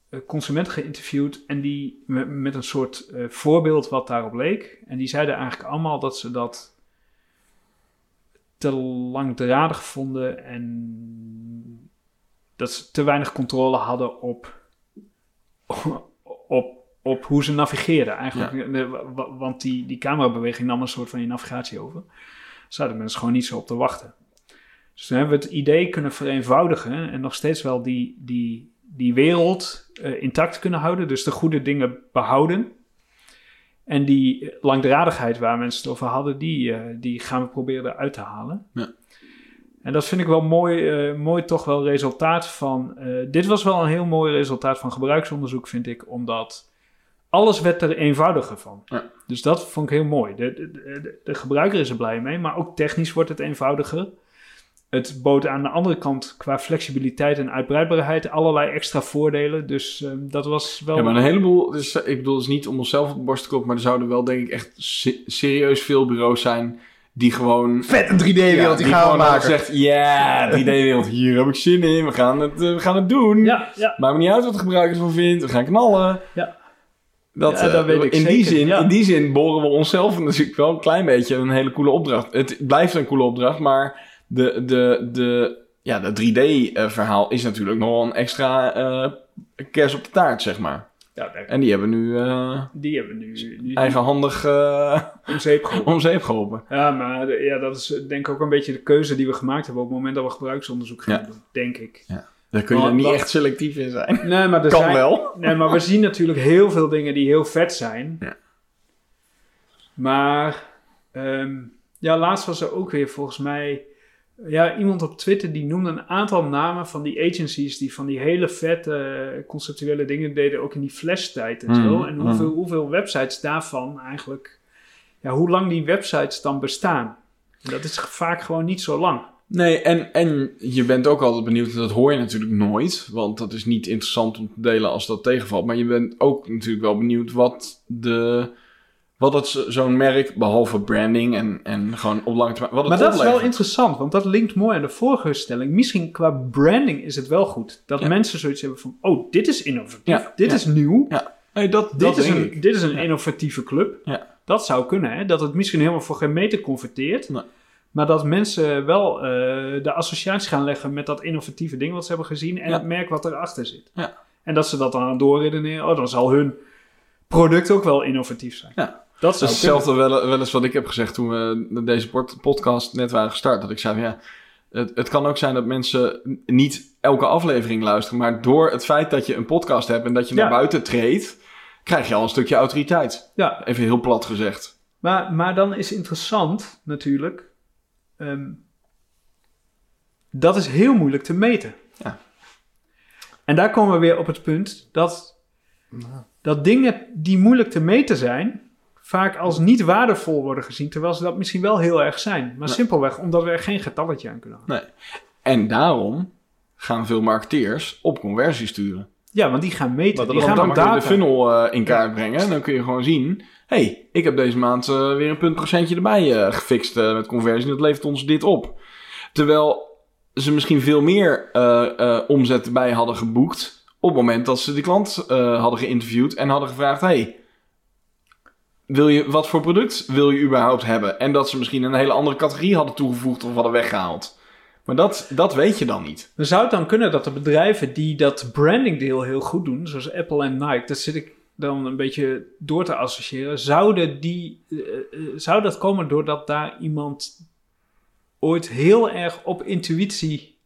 eh, consumenten geïnterviewd. En die met, met een soort eh, voorbeeld wat daarop leek. En die zeiden eigenlijk allemaal dat ze dat te langdradig vonden. En dat ze te weinig controle hadden op op, op hoe ze navigeerden eigenlijk. Want die, die camerabeweging nam een soort van je navigatie over. Zouden mensen gewoon niet zo op te wachten. Dus toen hebben we het idee kunnen vereenvoudigen en nog steeds wel die, die, die wereld eh, intact kunnen houden. Dus de goede dingen behouden. En die langdradigheid waar mensen het over hadden, die, eh, die gaan we proberen eruit te halen. Ja. En dat vind ik wel mooi, eh, mooi toch wel resultaat van... eh, dit was wel een heel mooi resultaat van gebruiksonderzoek, vind ik. Omdat alles werd er eenvoudiger van. Ja. Dus dat vond ik heel mooi. De, de, de, de gebruiker is er blij mee, maar ook technisch wordt het eenvoudiger. Het bood aan de andere kant qua flexibiliteit en uitbreidbaarheid allerlei extra voordelen. Dus eh, dat was wel... ja maar een heleboel... Dus, ik bedoel, het is niet om onszelf op de borst te kloppen... maar er zouden wel denk ik echt se- serieus veel bureaus zijn... die gewoon... Vet een 3D-wereld, Ja, die gaan we gewoon maken. gezegd, ja, 3D-wereld, hier heb ik zin in. We gaan het, eh, we gaan het doen. Ja, ja. Maakt me niet uit wat de gebruiker ervan vindt. We gaan knallen. Ja. Dat, Ja, eh, dat weet ik in, zeker, die zin, ja. in die zin boren we onszelf natuurlijk wel een klein beetje een hele coole opdracht. Het blijft een coole opdracht, maar de, de, de, ja, de 3D-verhaal is natuurlijk nog wel een extra eh kers op de taart, zeg maar. Ja, En die hebben nu eh, die hebben nu, nu eigenhandig eh om zeep geholpen. om zeep geholpen. Ja, maar de- ja, dat is eh, denk ik ook een beetje de keuze die we gemaakt hebben op het moment dat we gebruiksonderzoek gaan Ja. doen, denk ik. Het Daar kun je niet echt selectief in zijn. Nee, maar er Kan zijn, wel. Nee, maar we zien natuurlijk heel veel dingen die heel vet zijn. Ja. Maar ehm, ja, laatst was er ook weer volgens mij ja, iemand op Twitter die noemde een aantal namen van die agencies die van die hele vette conceptuele dingen deden, ook in die flash-tijd en zo. Mhm, En mhm. hoeveel, hoeveel websites daarvan eigenlijk, ja, hoe lang die websites dan bestaan. Dat is vaak gewoon niet zo lang. Nee, en, en je bent ook altijd benieuwd, dat hoor je natuurlijk nooit, want dat is niet interessant om te delen als dat tegenvalt. Maar je bent ook natuurlijk wel benieuwd wat de. Wat het zo- zo'n merk, behalve branding en, en gewoon op lange termijn. Wat het Maar dat is wel interessant, want dat linkt mooi aan de vorige stelling. Misschien qua branding is het wel goed. Dat Ja. mensen zoiets hebben van, oh, dit is innovatief, Ja, dit ja. is nieuw, dat, dit, dat is denk een, ik. dit is een Ja. innovatieve club. Ja. Dat zou kunnen, hè? dat het misschien helemaal voor geen meter converteert. Nee. Maar dat mensen wel eh, de associatie gaan leggen met dat innovatieve ding wat ze hebben gezien en Ja. het merk wat erachter zit. Ja. En dat ze dat dan doorredeneren, oh, dan zal hun product ook wel innovatief zijn. Ja. Dat Dat zou is hetzelfde wel, wel eens wat ik heb gezegd toen we deze pod- podcast net waren gestart. Dat ik zei, van, ja, het, het kan ook zijn dat mensen niet elke aflevering luisteren. Maar door het feit dat je een podcast hebt en dat je Ja. naar buiten treedt, krijg je al een stukje autoriteit. Ja, Even heel plat gezegd. Maar, maar dan is interessant natuurlijk. ehm, dat is heel moeilijk te meten. Ja. En daar komen we weer op het punt dat, dat dingen die moeilijk te meten zijn, vaak als niet waardevol worden gezien, terwijl ze dat misschien wel heel erg zijn. Maar simpelweg omdat we er geen getalletje aan kunnen hangen. En daarom gaan veel marketeers op conversie sturen. Ja, want die gaan meten. Want Die gaan Dan je de data. funnel eh, in kaart brengen. En dan kun je gewoon zien... hey, ik heb deze maand eh, weer een puntprocentje erbij eh, gefixt eh, met conversie. Dat levert ons dit op. Terwijl ze misschien veel meer eh, eh, omzet erbij hadden geboekt... op het moment dat ze die klant eh, hadden geïnterviewd... en hadden gevraagd... hey, wil je, wat voor product wil je überhaupt hebben? En dat ze misschien een hele andere categorie hadden toegevoegd... of hadden weggehaald. Maar dat, dat weet je dan niet. Zou het dan kunnen dat de bedrijven die dat brandingdeel heel goed doen, zoals Apple en Nike, dat zit ik dan een beetje door te associëren, zouden die, eh, eh, zou dat komen doordat daar iemand ooit heel erg op intuïtie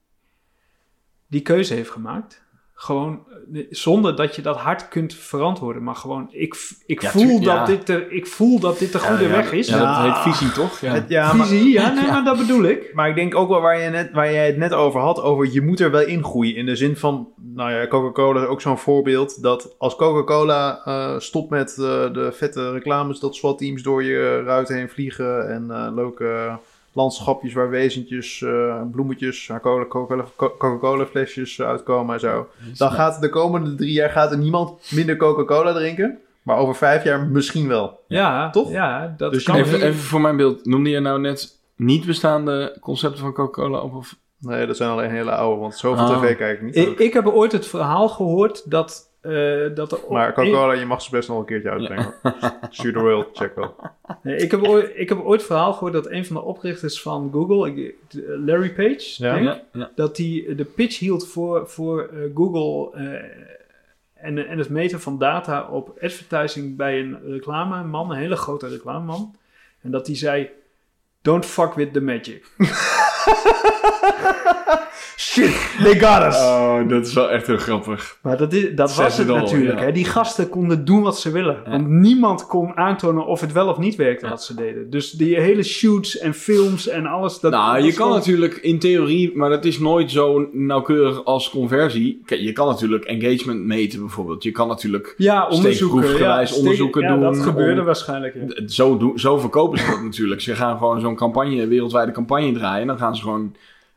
die keuze heeft gemaakt? Gewoon eh, zonder dat je dat hard kunt verantwoorden, maar gewoon ik, ik, Ja, voel, dat ja. dit de, ik voel dat dit de goede Ja, ja, weg is. Ja, Ja. dat heet visie, toch? Ja. Het- ja, maar, Visie, ja, nee, Ja. maar dat bedoel ik. maar ik denk ook wel waar, je net, waar jij het net over had, over je moet er wel in groeien. In de zin van, nou ja, Coca-Cola is ook zo'n voorbeeld. Dat als Coca-Cola eh, stopt met eh, de vette reclames, dat SWAT-teams door je ruit heen vliegen. En eh, leuke landschapjes waar wezentjes, eh, bloemetjes, Coca- Coca-Cola flesjes uitkomen en zo. Dan gaat de komende drie jaar gaat er niemand minder Coca-Cola drinken. Maar over vijf jaar misschien wel. Ja, Toch? Ja, dat Dus kan. Even, even voor mijn beeld, noemde je nou net niet bestaande concepten van Coca-Cola op? Of... Nee, dat zijn alleen hele oude, want zoveel Oh. tv kijk ik niet. Ik, ik heb ooit het verhaal gehoord dat, eh, dat er... maar Coca-Cola, je mag ze best nog een keertje uitbrengen. Stuur de world, check wel. Nee, ik, heb ooit, ik heb ooit het verhaal gehoord dat een van de oprichters van Google, ik- Larry Page, Ja? denk, Ja, ja. dat hij de pitch hield voor, voor eh, Google eh, en, en het meten van data op advertising bij een reclameman, een hele grote reclameman. En dat hij zei, don't fuck with the magic. Shit, they got us! Oh, dat is wel echt heel grappig. Maar dat, is, dat was het natuurlijk. ja. Hè? Die gasten konden doen wat ze willen. Ja. Want niemand kon aantonen of het wel of niet werkte Ja. wat ze deden. Dus die hele shoots en films en alles. Dat, nou, je kan gewoon- natuurlijk in theorie, maar dat is nooit zo nauwkeurig als conversie. Kijk, je kan natuurlijk engagement meten bijvoorbeeld. Je kan natuurlijk Ja, onderzoeken. ja, onderzoeken ja, dat doen gebeurde om- waarschijnlijk. Zo, doen, zo verkopen ze dat natuurlijk. Ze gaan gewoon zo'n campagne, wereldwijde campagne draaien. En dan gaan ze gewoon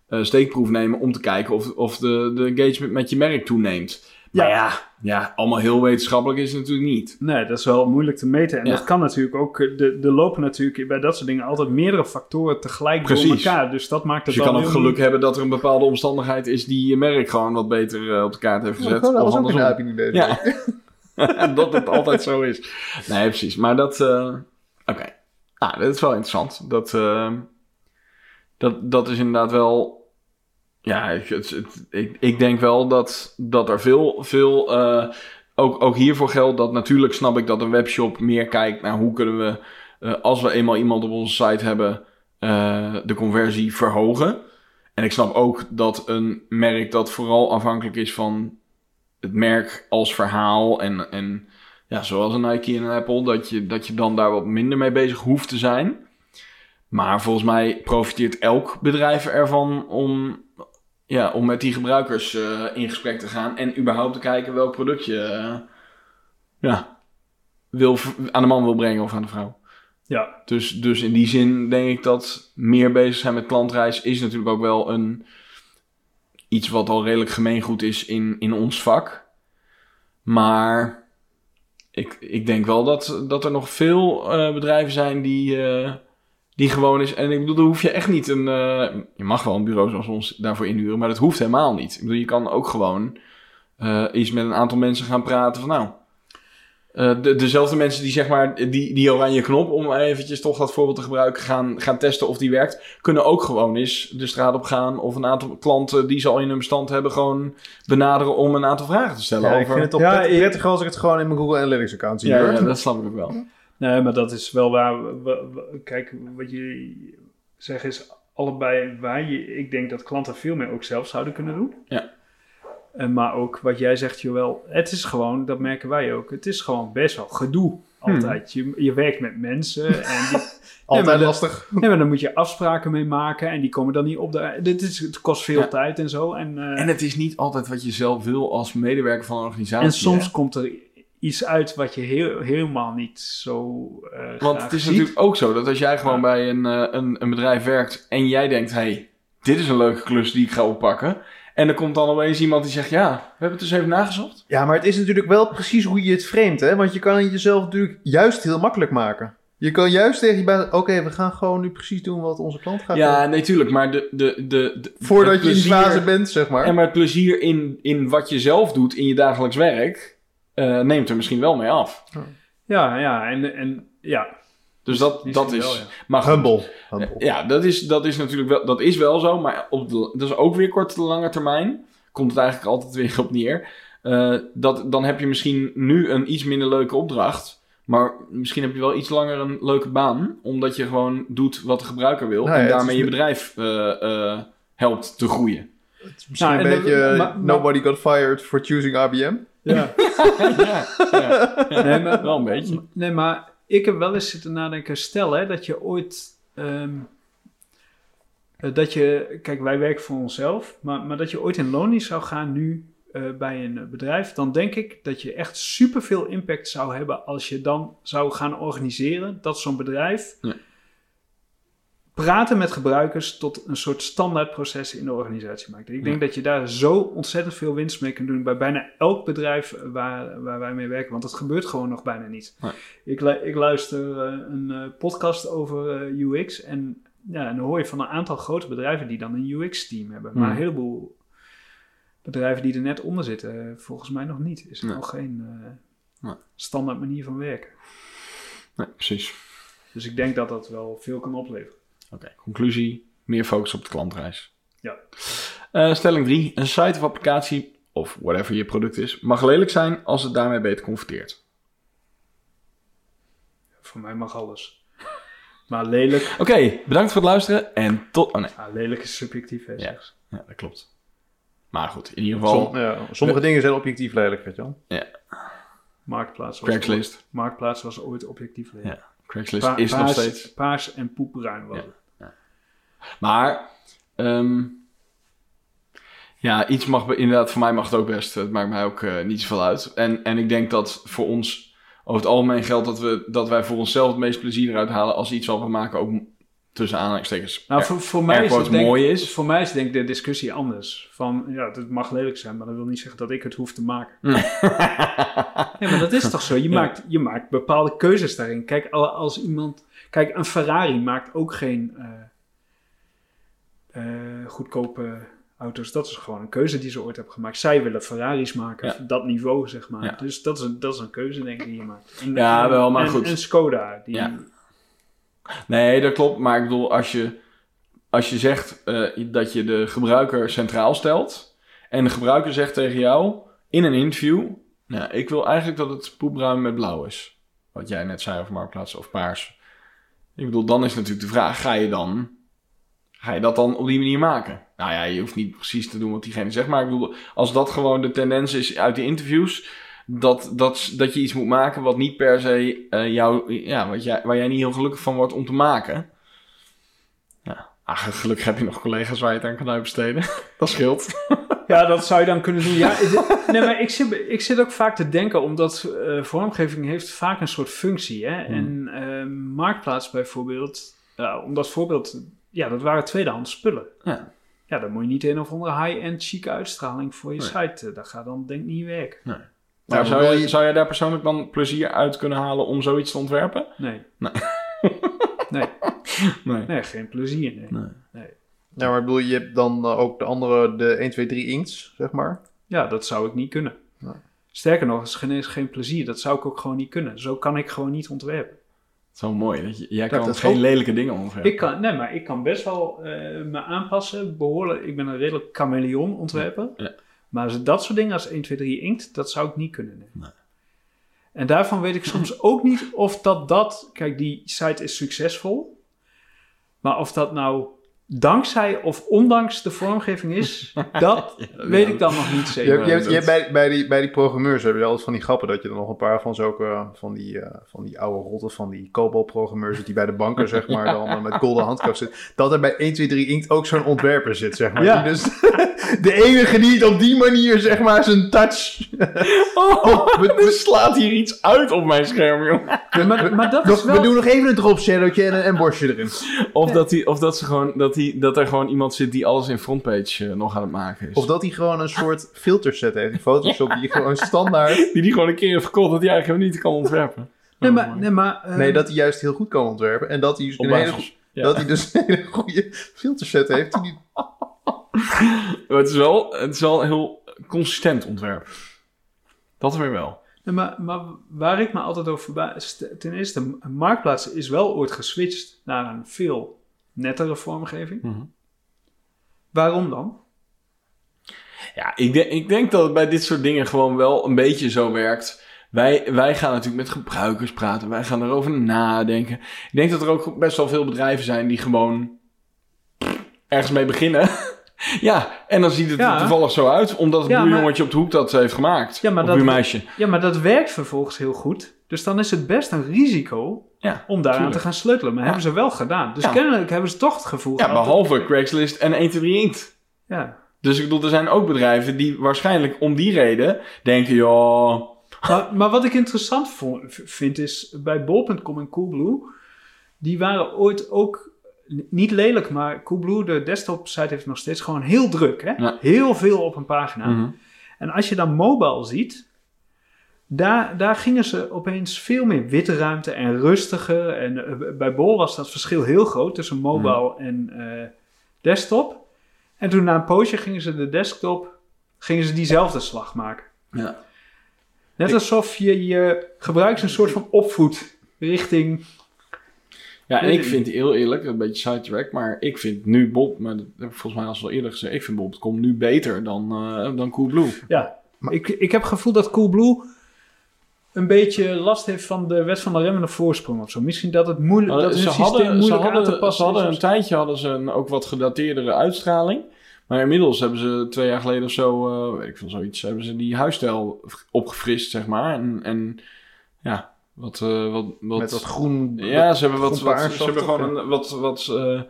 eh, steekproef nemen om te kijken of, of de, de engagement met je merk toeneemt. Maar ja, ja, allemaal heel wetenschappelijk is het natuurlijk niet. Nee, dat is wel moeilijk te meten. En Ja. dat kan natuurlijk ook. eh, De, de lopen natuurlijk bij dat soort dingen altijd meerdere factoren tegelijk door elkaar. Dus dat maakt Dus het je kan ook geluk hebben dat er een bepaalde omstandigheid is die je merk gewoon wat beter eh, op de kaart heeft gezet. dat of was ook een uiting. Ja, dat het altijd zo is. Nee, precies. Maar dat... eh, Oké. Nou, dat is wel interessant. Dat, eh, dat, dat is inderdaad wel... Ja, het, ik, denk wel dat, dat er veel... veel eh, ook, ook hiervoor geldt dat natuurlijk snap ik dat een webshop meer kijkt naar hoe kunnen we... eh, als we eenmaal iemand op onze site hebben, eh, de conversie verhogen. En ik snap ook dat een merk dat vooral afhankelijk is van het merk als verhaal en, en ja, zoals een Nike en een Apple, dat je, dat je dan daar wat minder mee bezig hoeft te zijn. Maar volgens mij profiteert elk bedrijf ervan om, ja, om met die gebruikers uh, in gesprek te gaan en überhaupt te kijken welk product je uh, ja, wil, aan de man wil brengen of aan de vrouw. Ja. Dus, dus in die zin denk ik dat meer bezig zijn met klantreis is natuurlijk ook wel een, iets wat al redelijk gemeengoed is in, in ons vak. Maar ik, ik denk wel dat, dat er nog veel uh, bedrijven zijn die, die gewoon is. En ik bedoel, dan hoef je echt niet een. Uh, je mag wel een bureau zoals ons daarvoor inhuren, maar dat hoeft helemaal niet. Ik bedoel, je kan ook gewoon eens met een aantal mensen gaan praten van nou. Uh, de, dezelfde mensen die zeg maar die, die oranje knop, om eventjes toch dat voorbeeld te gebruiken, gaan, gaan testen of die werkt, kunnen ook gewoon eens de straat op gaan of een aantal klanten die ze al in hun bestand hebben, gewoon benaderen om een aantal vragen te stellen. Ja, over... ik vind het toch Ja, prettig, als ik het gewoon in mijn Google Analytics account zie. ja, ja, dat snap ik ook wel. Nee, maar dat is wel waar. we- we- we- Kijk, wat je zegt is allebei waar. Je, ik denk dat klanten veel meer ook zelf zouden kunnen doen. Ja. En maar ook wat jij zegt, Joël, het is gewoon, dat merken wij ook, het is gewoon best wel gedoe Hmm. altijd. Je, je werkt met mensen en die, Altijd lastig. nee, maar dan moet je afspraken mee maken en die komen dan niet op de... Dit is, het kost veel Ja. tijd en zo. En, eh, En het is niet altijd wat je zelf wil als medewerker van een organisatie. en soms hè? komt er iets uit wat je heel, helemaal niet zo eh Want graag het is ziet. natuurlijk ook zo dat als jij gewoon Ja. bij een, eh, een, een bedrijf werkt en jij denkt, hey, dit is een leuke klus die ik ga oppakken. En er komt dan opeens iemand die zegt, ja, we hebben het dus even nagezocht. Ja, maar het is natuurlijk wel precies hoe je het framet, hè? Want je kan het jezelf natuurlijk juist heel makkelijk maken. Je kan juist tegen je baas... Oké, we gaan gewoon nu precies doen wat onze klant gaat Ja, doen. nee, tuurlijk. Maar de, de, de, de- Voordat je in die plezier- fase bent, zeg maar. En maar het plezier in, in wat je zelf doet in je dagelijks werk, eh, neemt er misschien wel mee af. Ja, ja, en, en ja. Dus dat, Die dat is... wel, ja. Maar goed, Humble. Humble. Ja, dat is, dat is natuurlijk wel, dat is wel zo, maar op de, dat is ook weer korte de lange termijn. Komt het eigenlijk altijd weer op neer. Eh, dat, dan heb je misschien nu een iets minder leuke opdracht. Maar misschien heb je wel iets langer een leuke baan. Omdat je gewoon doet wat de gebruiker wil. Nou ja, en daarmee is je bedrijf eh, eh, helpt te groeien. Het is misschien Nou, een beetje... maar- maar- nobody got fired for choosing IBM. ja. ja, ja. Nee, maar, Wel een beetje. Nee, maar ik heb wel eens zitten nadenken. Stel hè, dat je ooit. ehm, eh, dat je. Kijk, wij werken voor onszelf. Maar, maar dat je ooit in loondienst zou gaan nu eh, bij een eh, bedrijf. Dan denk ik dat je echt superveel impact zou hebben. als je dan zou gaan organiseren. dat zo'n bedrijf. Ja. Praten met gebruikers tot een soort standaardproces in de organisatie maakt. Ik denk dat je daar zo ontzettend veel winst mee kunt doen bij bijna elk bedrijf waar, waar wij mee werken. Want dat gebeurt gewoon nog bijna niet. Ik, ik luister eh, een eh, podcast over eh, UX en, ja, en dan hoor je van een aantal grote bedrijven die dan een UX-team hebben. Maar een heleboel bedrijven die er net onder zitten, volgens mij nog niet. Is er nog geen standaard manier van werken. Nee, precies. Dus ik denk dat dat wel veel kan opleveren. Oké, conclusie. Meer focus op de klantreis. Ja. Eh, stelling 3. Een site of applicatie, of whatever je product is, mag lelijk zijn als het daarmee beter converteert. Voor mij mag alles. Maar lelijk, Oké, bedankt voor het luisteren en tot... Oh nee, ah, lelijk is subjectief. Hè, Ja. ja, dat klopt. Maar goed, in ieder geval... Som- ja, sommige dingen zijn objectief lelijk, weet je wel. Marktplaats was, Craigslist. Marktplaats was ooit objectief lelijk. Ja, Craigslist Pa- is nog steeds... Paars en poepbruin was Ja. het. Maar, ehm, ja, iets mag inderdaad, voor mij mag het ook best. Het maakt mij ook eh, niet zoveel uit. En, en ik denk dat voor ons over het algemeen geldt dat, we, dat wij voor onszelf het meest plezier eruit halen als iets wat we maken ook tussen aanhalingstekens. Nou, voor, voor, mij is het denk, mooi is. voor mij is denk ik de discussie anders. Van, ja, het mag lelijk zijn, maar dat wil niet zeggen dat ik het hoef te maken. Nee, maar dat is toch zo? Je, Ja. maakt, je maakt bepaalde keuzes daarin. Kijk, al- als iemand... Kijk, een Ferrari maakt ook geen eh, eh, goedkope auto's. Dat is gewoon een keuze die ze ooit hebben gemaakt. Zij willen Ferraris maken, Ja. dat niveau, zeg maar. Ja. Dus dat is, een, dat is een keuze, denk ik, die je maakt. En, Ja, wel, maar en- goed. En Skoda, die... Ja. Nee, dat klopt. Maar ik bedoel, als je, als je zegt eh, dat je de gebruiker centraal stelt. En de gebruiker zegt tegen jou in een interview. Nou, ik wil eigenlijk dat het poepbruin met blauw is. Wat jij net zei over marktplaats of paars. Ik bedoel, dan is natuurlijk de vraag: ga je dan, Ga je dat dan op die manier maken? Nou ja, je hoeft niet precies te doen wat diegene zegt. Maar ik bedoel, als dat gewoon de tendens is uit die interviews. Dat, dat, dat je iets moet maken wat niet per se eh, jou, ja, wat jij, waar jij niet heel gelukkig van wordt om te maken. Ja, ah, gelukkig heb je nog collega's waar je het aan kan uitbesteden. dat scheelt. Ja, dat zou je dan kunnen doen. Ja, nee, maar ik zit, ik zit ook vaak te denken, omdat eh, vormgeving heeft vaak een soort functie. Hè? En eh, Marktplaats bijvoorbeeld, ja, om dat voorbeeld, ja, dat waren tweedehands spullen. Ja. Ja, dan moet je niet een of andere high-end chique uitstraling voor je Nee. site. eh, Dat gaat dan denk ik niet werken. Nou, zou, je- zou jij daar persoonlijk dan plezier uit kunnen halen om zoiets te ontwerpen? Nee. Nee. nee. Nee. Nee, geen plezier. Nee. Nee. Ja, maar ik bedoel, je hebt dan eh, ook de andere, de 1, 2, 3 inks, zeg maar. Ja, dat zou ik niet kunnen. Nee. Sterker nog, het is geen, eens geen plezier. Dat zou ik ook gewoon niet kunnen. Zo kan ik gewoon niet ontwerpen. Zo mooi. Dat je, jij Dat kan geen lelijke dingen ontwerpen. Ik kan, nee, maar ik kan best wel eh, me aanpassen. Behoorlijk, ik ben een redelijk chameleon ontwerper. Ja. Maar dat soort dingen als 1, 2, 3 inkt, dat zou ik niet kunnen. nee. Nee. En daarvan weet ik soms ook niet of dat dat... Kijk, die site is succesvol. Maar of dat nou dankzij of ondanks de vormgeving is, dat weet ik dan nog niet Je, zeker. hebt- je, hebt- je hebt bij, bij, die, bij die programmeurs heb je altijd van die grappen dat je er nog een paar van zulke van die, eh, van die oude rotten, van die COBOL-programmeurs die bij de banken zeg maar dan eh, met golden handcuffs zit. Dat er bij 1, 2, 3 Inkt ook zo'n ontwerper zit zeg maar. Ja. Die dus de enige die het op die manier zeg maar zijn touch. Oh, er slaat hier iets uit op mijn scherm, joh. Ja, maar, maar dat is wel... We doen nog even een drop shadowtje en een embosje erin. Of, dat, die, of dat, ze gewoon, dat, die, dat er gewoon iemand zit die alles in frontpage eh, nog aan het maken is. Of dat hij gewoon een soort filterset heeft in Photoshop die gewoon standaard... Die die gewoon een keer heeft gekocht dat hij eigenlijk niet kan ontwerpen. Nee, Oh, maar... Nee, maar eh, Nee, dat hij juist heel goed kan ontwerpen en dat hij een hele, ja. dat hij dus een hele goede filterset heeft die Maar het, is wel, het is wel een heel consistent ontwerp. Dat weer wel. Nee, maar, maar waar ik me altijd over verbaas... Ten eerste, Marktplaats is wel ooit geswitcht naar een veel nettere vormgeving. Mhm. Waarom dan? Ja, ik, denk ik denk dat het bij dit soort dingen gewoon wel een beetje zo werkt. Wij, wij gaan natuurlijk met gebruikers praten. Wij gaan erover nadenken. Ik denk dat er ook best wel veel bedrijven zijn die gewoon ergens mee beginnen. ja, en dan ziet het Ja. er toevallig zo uit. Omdat het Ja, maar- buurjongetje op de hoek dat heeft gemaakt. Ja, maar dat- buurmeisje. Ja, maar dat werkt vervolgens heel goed. Dus dan is het best een risico Ja, om daaraan tuurlijk. te gaan sleutelen. Maar Ja. hebben ze wel gedaan. Dus Ja. kennelijk hebben ze toch het gevoel ja, behalve Craigslist en 123 Inkt. Ja. Dus ik bedoel, er zijn ook bedrijven die waarschijnlijk om die reden denken, ja, Maar, maar wat ik interessant vind is bij bol.com en Coolblue, die waren ooit ook niet lelijk, maar Coolblue, de desktop site, heeft nog steeds gewoon heel druk. Hè? Ja. Heel veel op een pagina. mhm. En als je dan mobile ziet, daar, daar gingen ze opeens veel meer witte ruimte en rustiger. En eh, bij Bol was dat verschil heel groot tussen mobile en eh, desktop. En toen na een poosje gingen ze de desktop, gingen ze diezelfde slag maken. ja. Net alsof je je gebruikers een soort van opvoedt richting... Ja, en ik vind heel eerlijk, een beetje sidetrack, maar ik vind nu Bob, maar dat heb ik volgens mij al wel eerder gezegd, ik vind Bob.com nu beter dan, eh dan Coolblue. Ja, ik, ik heb het gevoel dat Coolblue een beetje last heeft van de wet van de remmende voorsprong of zo. Misschien dat het moeilijk, dat ze, hun systeem hadden, ze, moeilijk aan te hadden, passen ze hadden is een tijdje hadden ze een ook wat gedateerdere uitstraling. Maar inmiddels hebben ze twee jaar geleden of zo, eh, weet ik veel, zoiets, hebben ze die huisstijl opgefrist, zeg maar. En, en ja, wat, eh, wat, wat... met groen... Ja, ze hebben, wat, ze hebben gewoon een, wat, wat eh,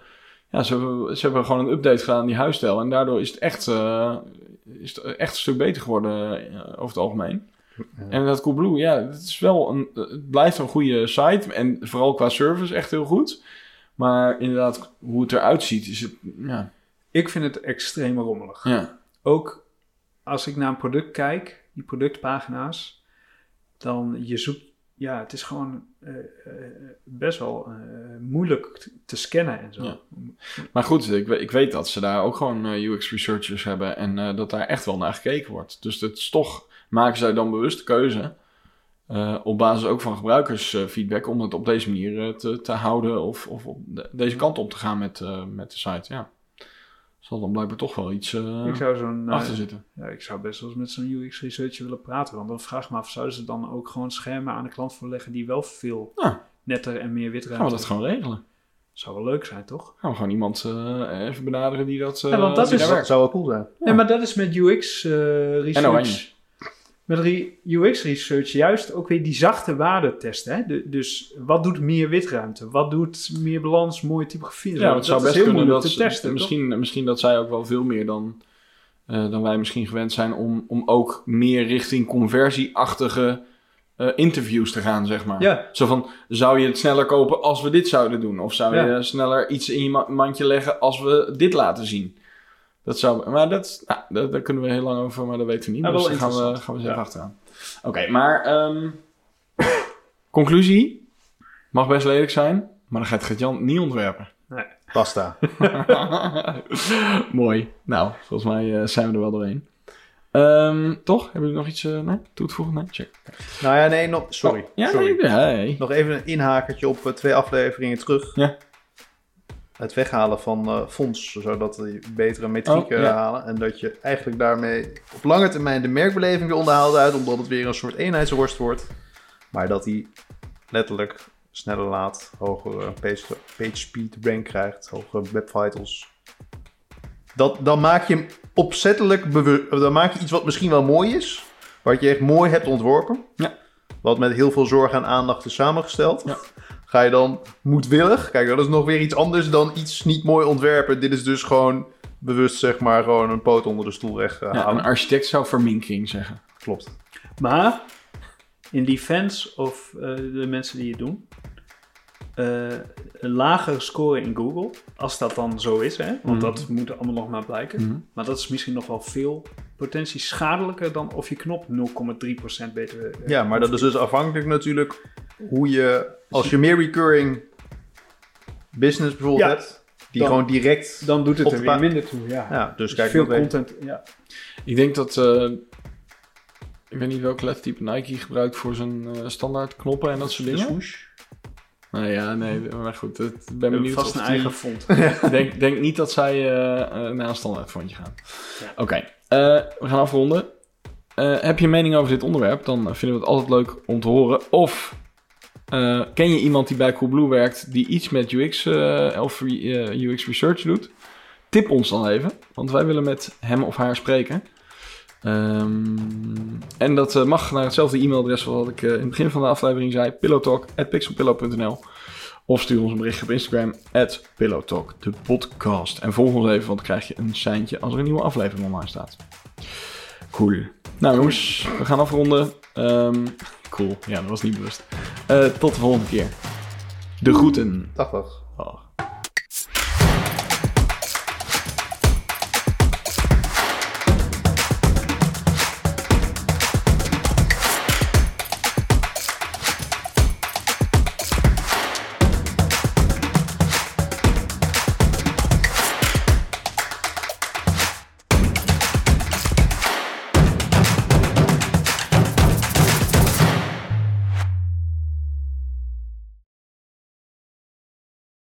ja, ze hebben, ze hebben gewoon een update gedaan aan die huisstijl. En daardoor is het echt, eh, is het echt een stuk beter geworden over het algemeen. Ja. En dat Coolblue, ja, het is wel een, het blijft een goede site. En vooral qua service echt heel goed. Maar inderdaad, hoe het eruit ziet, is het, ja, Ik vind het extreem rommelig. ja. Ook als ik naar een product kijk, die productpagina's, dan je zoekt... Ja, het is gewoon eh, eh, best wel eh, moeilijk te scannen en zo. Ja. Maar goed, ik, ik weet dat ze daar ook gewoon eh, UX researchers hebben en dat daar echt wel naar gekeken wordt. Dus het is toch, maken zij dan bewust de keuze, eh, op basis ook van gebruikersfeedback, om het op deze manier eh, te, te houden of, of op de- deze kant op te gaan met, eh, met de site. Ja. Zal dan blijkbaar toch wel iets eh, Ik zou zo'n... achter zitten. Ja, ik zou best wel eens met zo'n UX-researcher willen praten. Want dan vraag ik me af, zouden ze dan ook gewoon schermen aan de klant voorleggen die wel veel Ja. netter en meer wit Gaan we dat gewoon regelen? Zou wel leuk zijn, toch? Gaan we gewoon iemand eh, even benaderen die dat, eh Ja, want dat die is- daar Dat werkt. zou wel cool zijn. Ja, maar dat is met UX eh, research. oranje. Met re- UX research juist ook weer die zachte waarden testen. Hè? De- dus wat doet meer witruimte? Wat doet meer balans, mooie typografie? Ja, het zou best heel kunnen dat te testen. toch? misschien, misschien dat zij ook wel veel meer dan, eh, dan wij misschien gewend zijn om, om ook meer richting conversieachtige eh, interviews te gaan, zeg maar. Ja, Zo van, zou je het sneller kopen als we dit zouden doen? Of zou Ja. je sneller iets in je ma- mandje leggen als we dit laten zien? Dat zou, maar dat, nou, dat, daar kunnen we heel lang over, maar dat weten we niet. Ja, dus daar gaan we, gaan we eens even Ja. achteraan. Oké, maar ehm, conclusie. Mag best lelijk zijn, maar dan gaat Gert-Jan niet ontwerpen. Basta. Mooi. Nou, volgens mij eh, zijn we er wel doorheen. Ehm, toch? Hebben jullie nog iets eh, nee? toe te voegen? Nee? Check. Nou ja, nee, nog, sorry. Oh, ja, sorry. nee. Nog even een inhakertje op eh, twee afleveringen terug. Ja. Het weghalen van eh, fonds, zodat die betere metrieken Oh, ja. halen. En dat je eigenlijk daarmee op lange termijn de merkbeleving weer onderhaalt uit, omdat het weer een soort eenheidsworst wordt. Maar dat die letterlijk sneller laat, hogere page, page speed rank krijgt, hogere web vitals. Dat, dan maak je hem opzettelijk bewust. Dan maak je iets wat misschien wel mooi is, wat je echt mooi hebt ontworpen. Ja. Wat met heel veel zorg en aandacht is samengesteld. Ja. Ga je dan moedwillig? Kijk, dat is nog weer iets anders dan iets niet mooi ontwerpen. Dit is dus gewoon bewust, zeg maar, gewoon een poot onder de stoel weg eh, Ja, een architect zou verminkering zeggen. Klopt. maar in defense of eh, de mensen die het doen, eh, een lagere score in Google, als dat dan zo is, hè? want Mhm. dat moet allemaal nog maar blijken. Mhm. Maar dat is misschien nog wel veel potentie schadelijker dan of je knop 0,3% beter. eh, Ja, maar dat is dus afhankelijk natuurlijk hoe je, als je meer recurring business bijvoorbeeld Ja, hebt, die dan- gewoon direct. Dan doet het er weer minder toe. Ja, Ja, dus Dus kijk, veel content. Ja. Ik denk dat... eh, ik weet niet welk lettertype Nike gebruikt voor zijn eh, standaard knoppen en dat soort dingen. swoosh. Nou ja, nee, maar goed. Het, ik ben benieuwd vast of een die- eigen font. denk, denk niet dat zij naar een standaard fondje gaan. Ja. Oké, we gaan afronden. Eh, heb je een mening over dit onderwerp? Dan vinden we het altijd leuk om te horen. Of eh, ken je iemand die bij Coolblue werkt die iets met UX eh, of eh, UX research doet? Tip ons dan even, want wij willen met hem of haar spreken. Ehm, en dat eh, mag naar hetzelfde e-mailadres wat ik eh, in het begin van de aflevering zei: pillowtalk@pixelpillow.nl. Of stuur ons een berichtje op Instagram, at Pillowtalk, de podcast. En volg ons even, want dan krijg je een seintje als er een nieuwe aflevering online staat. Cool. Nou jongens, we gaan afronden. Ehm, cool, ja, dat was niet bewust. Eh, tot de volgende keer. De groeten. Dag, dag.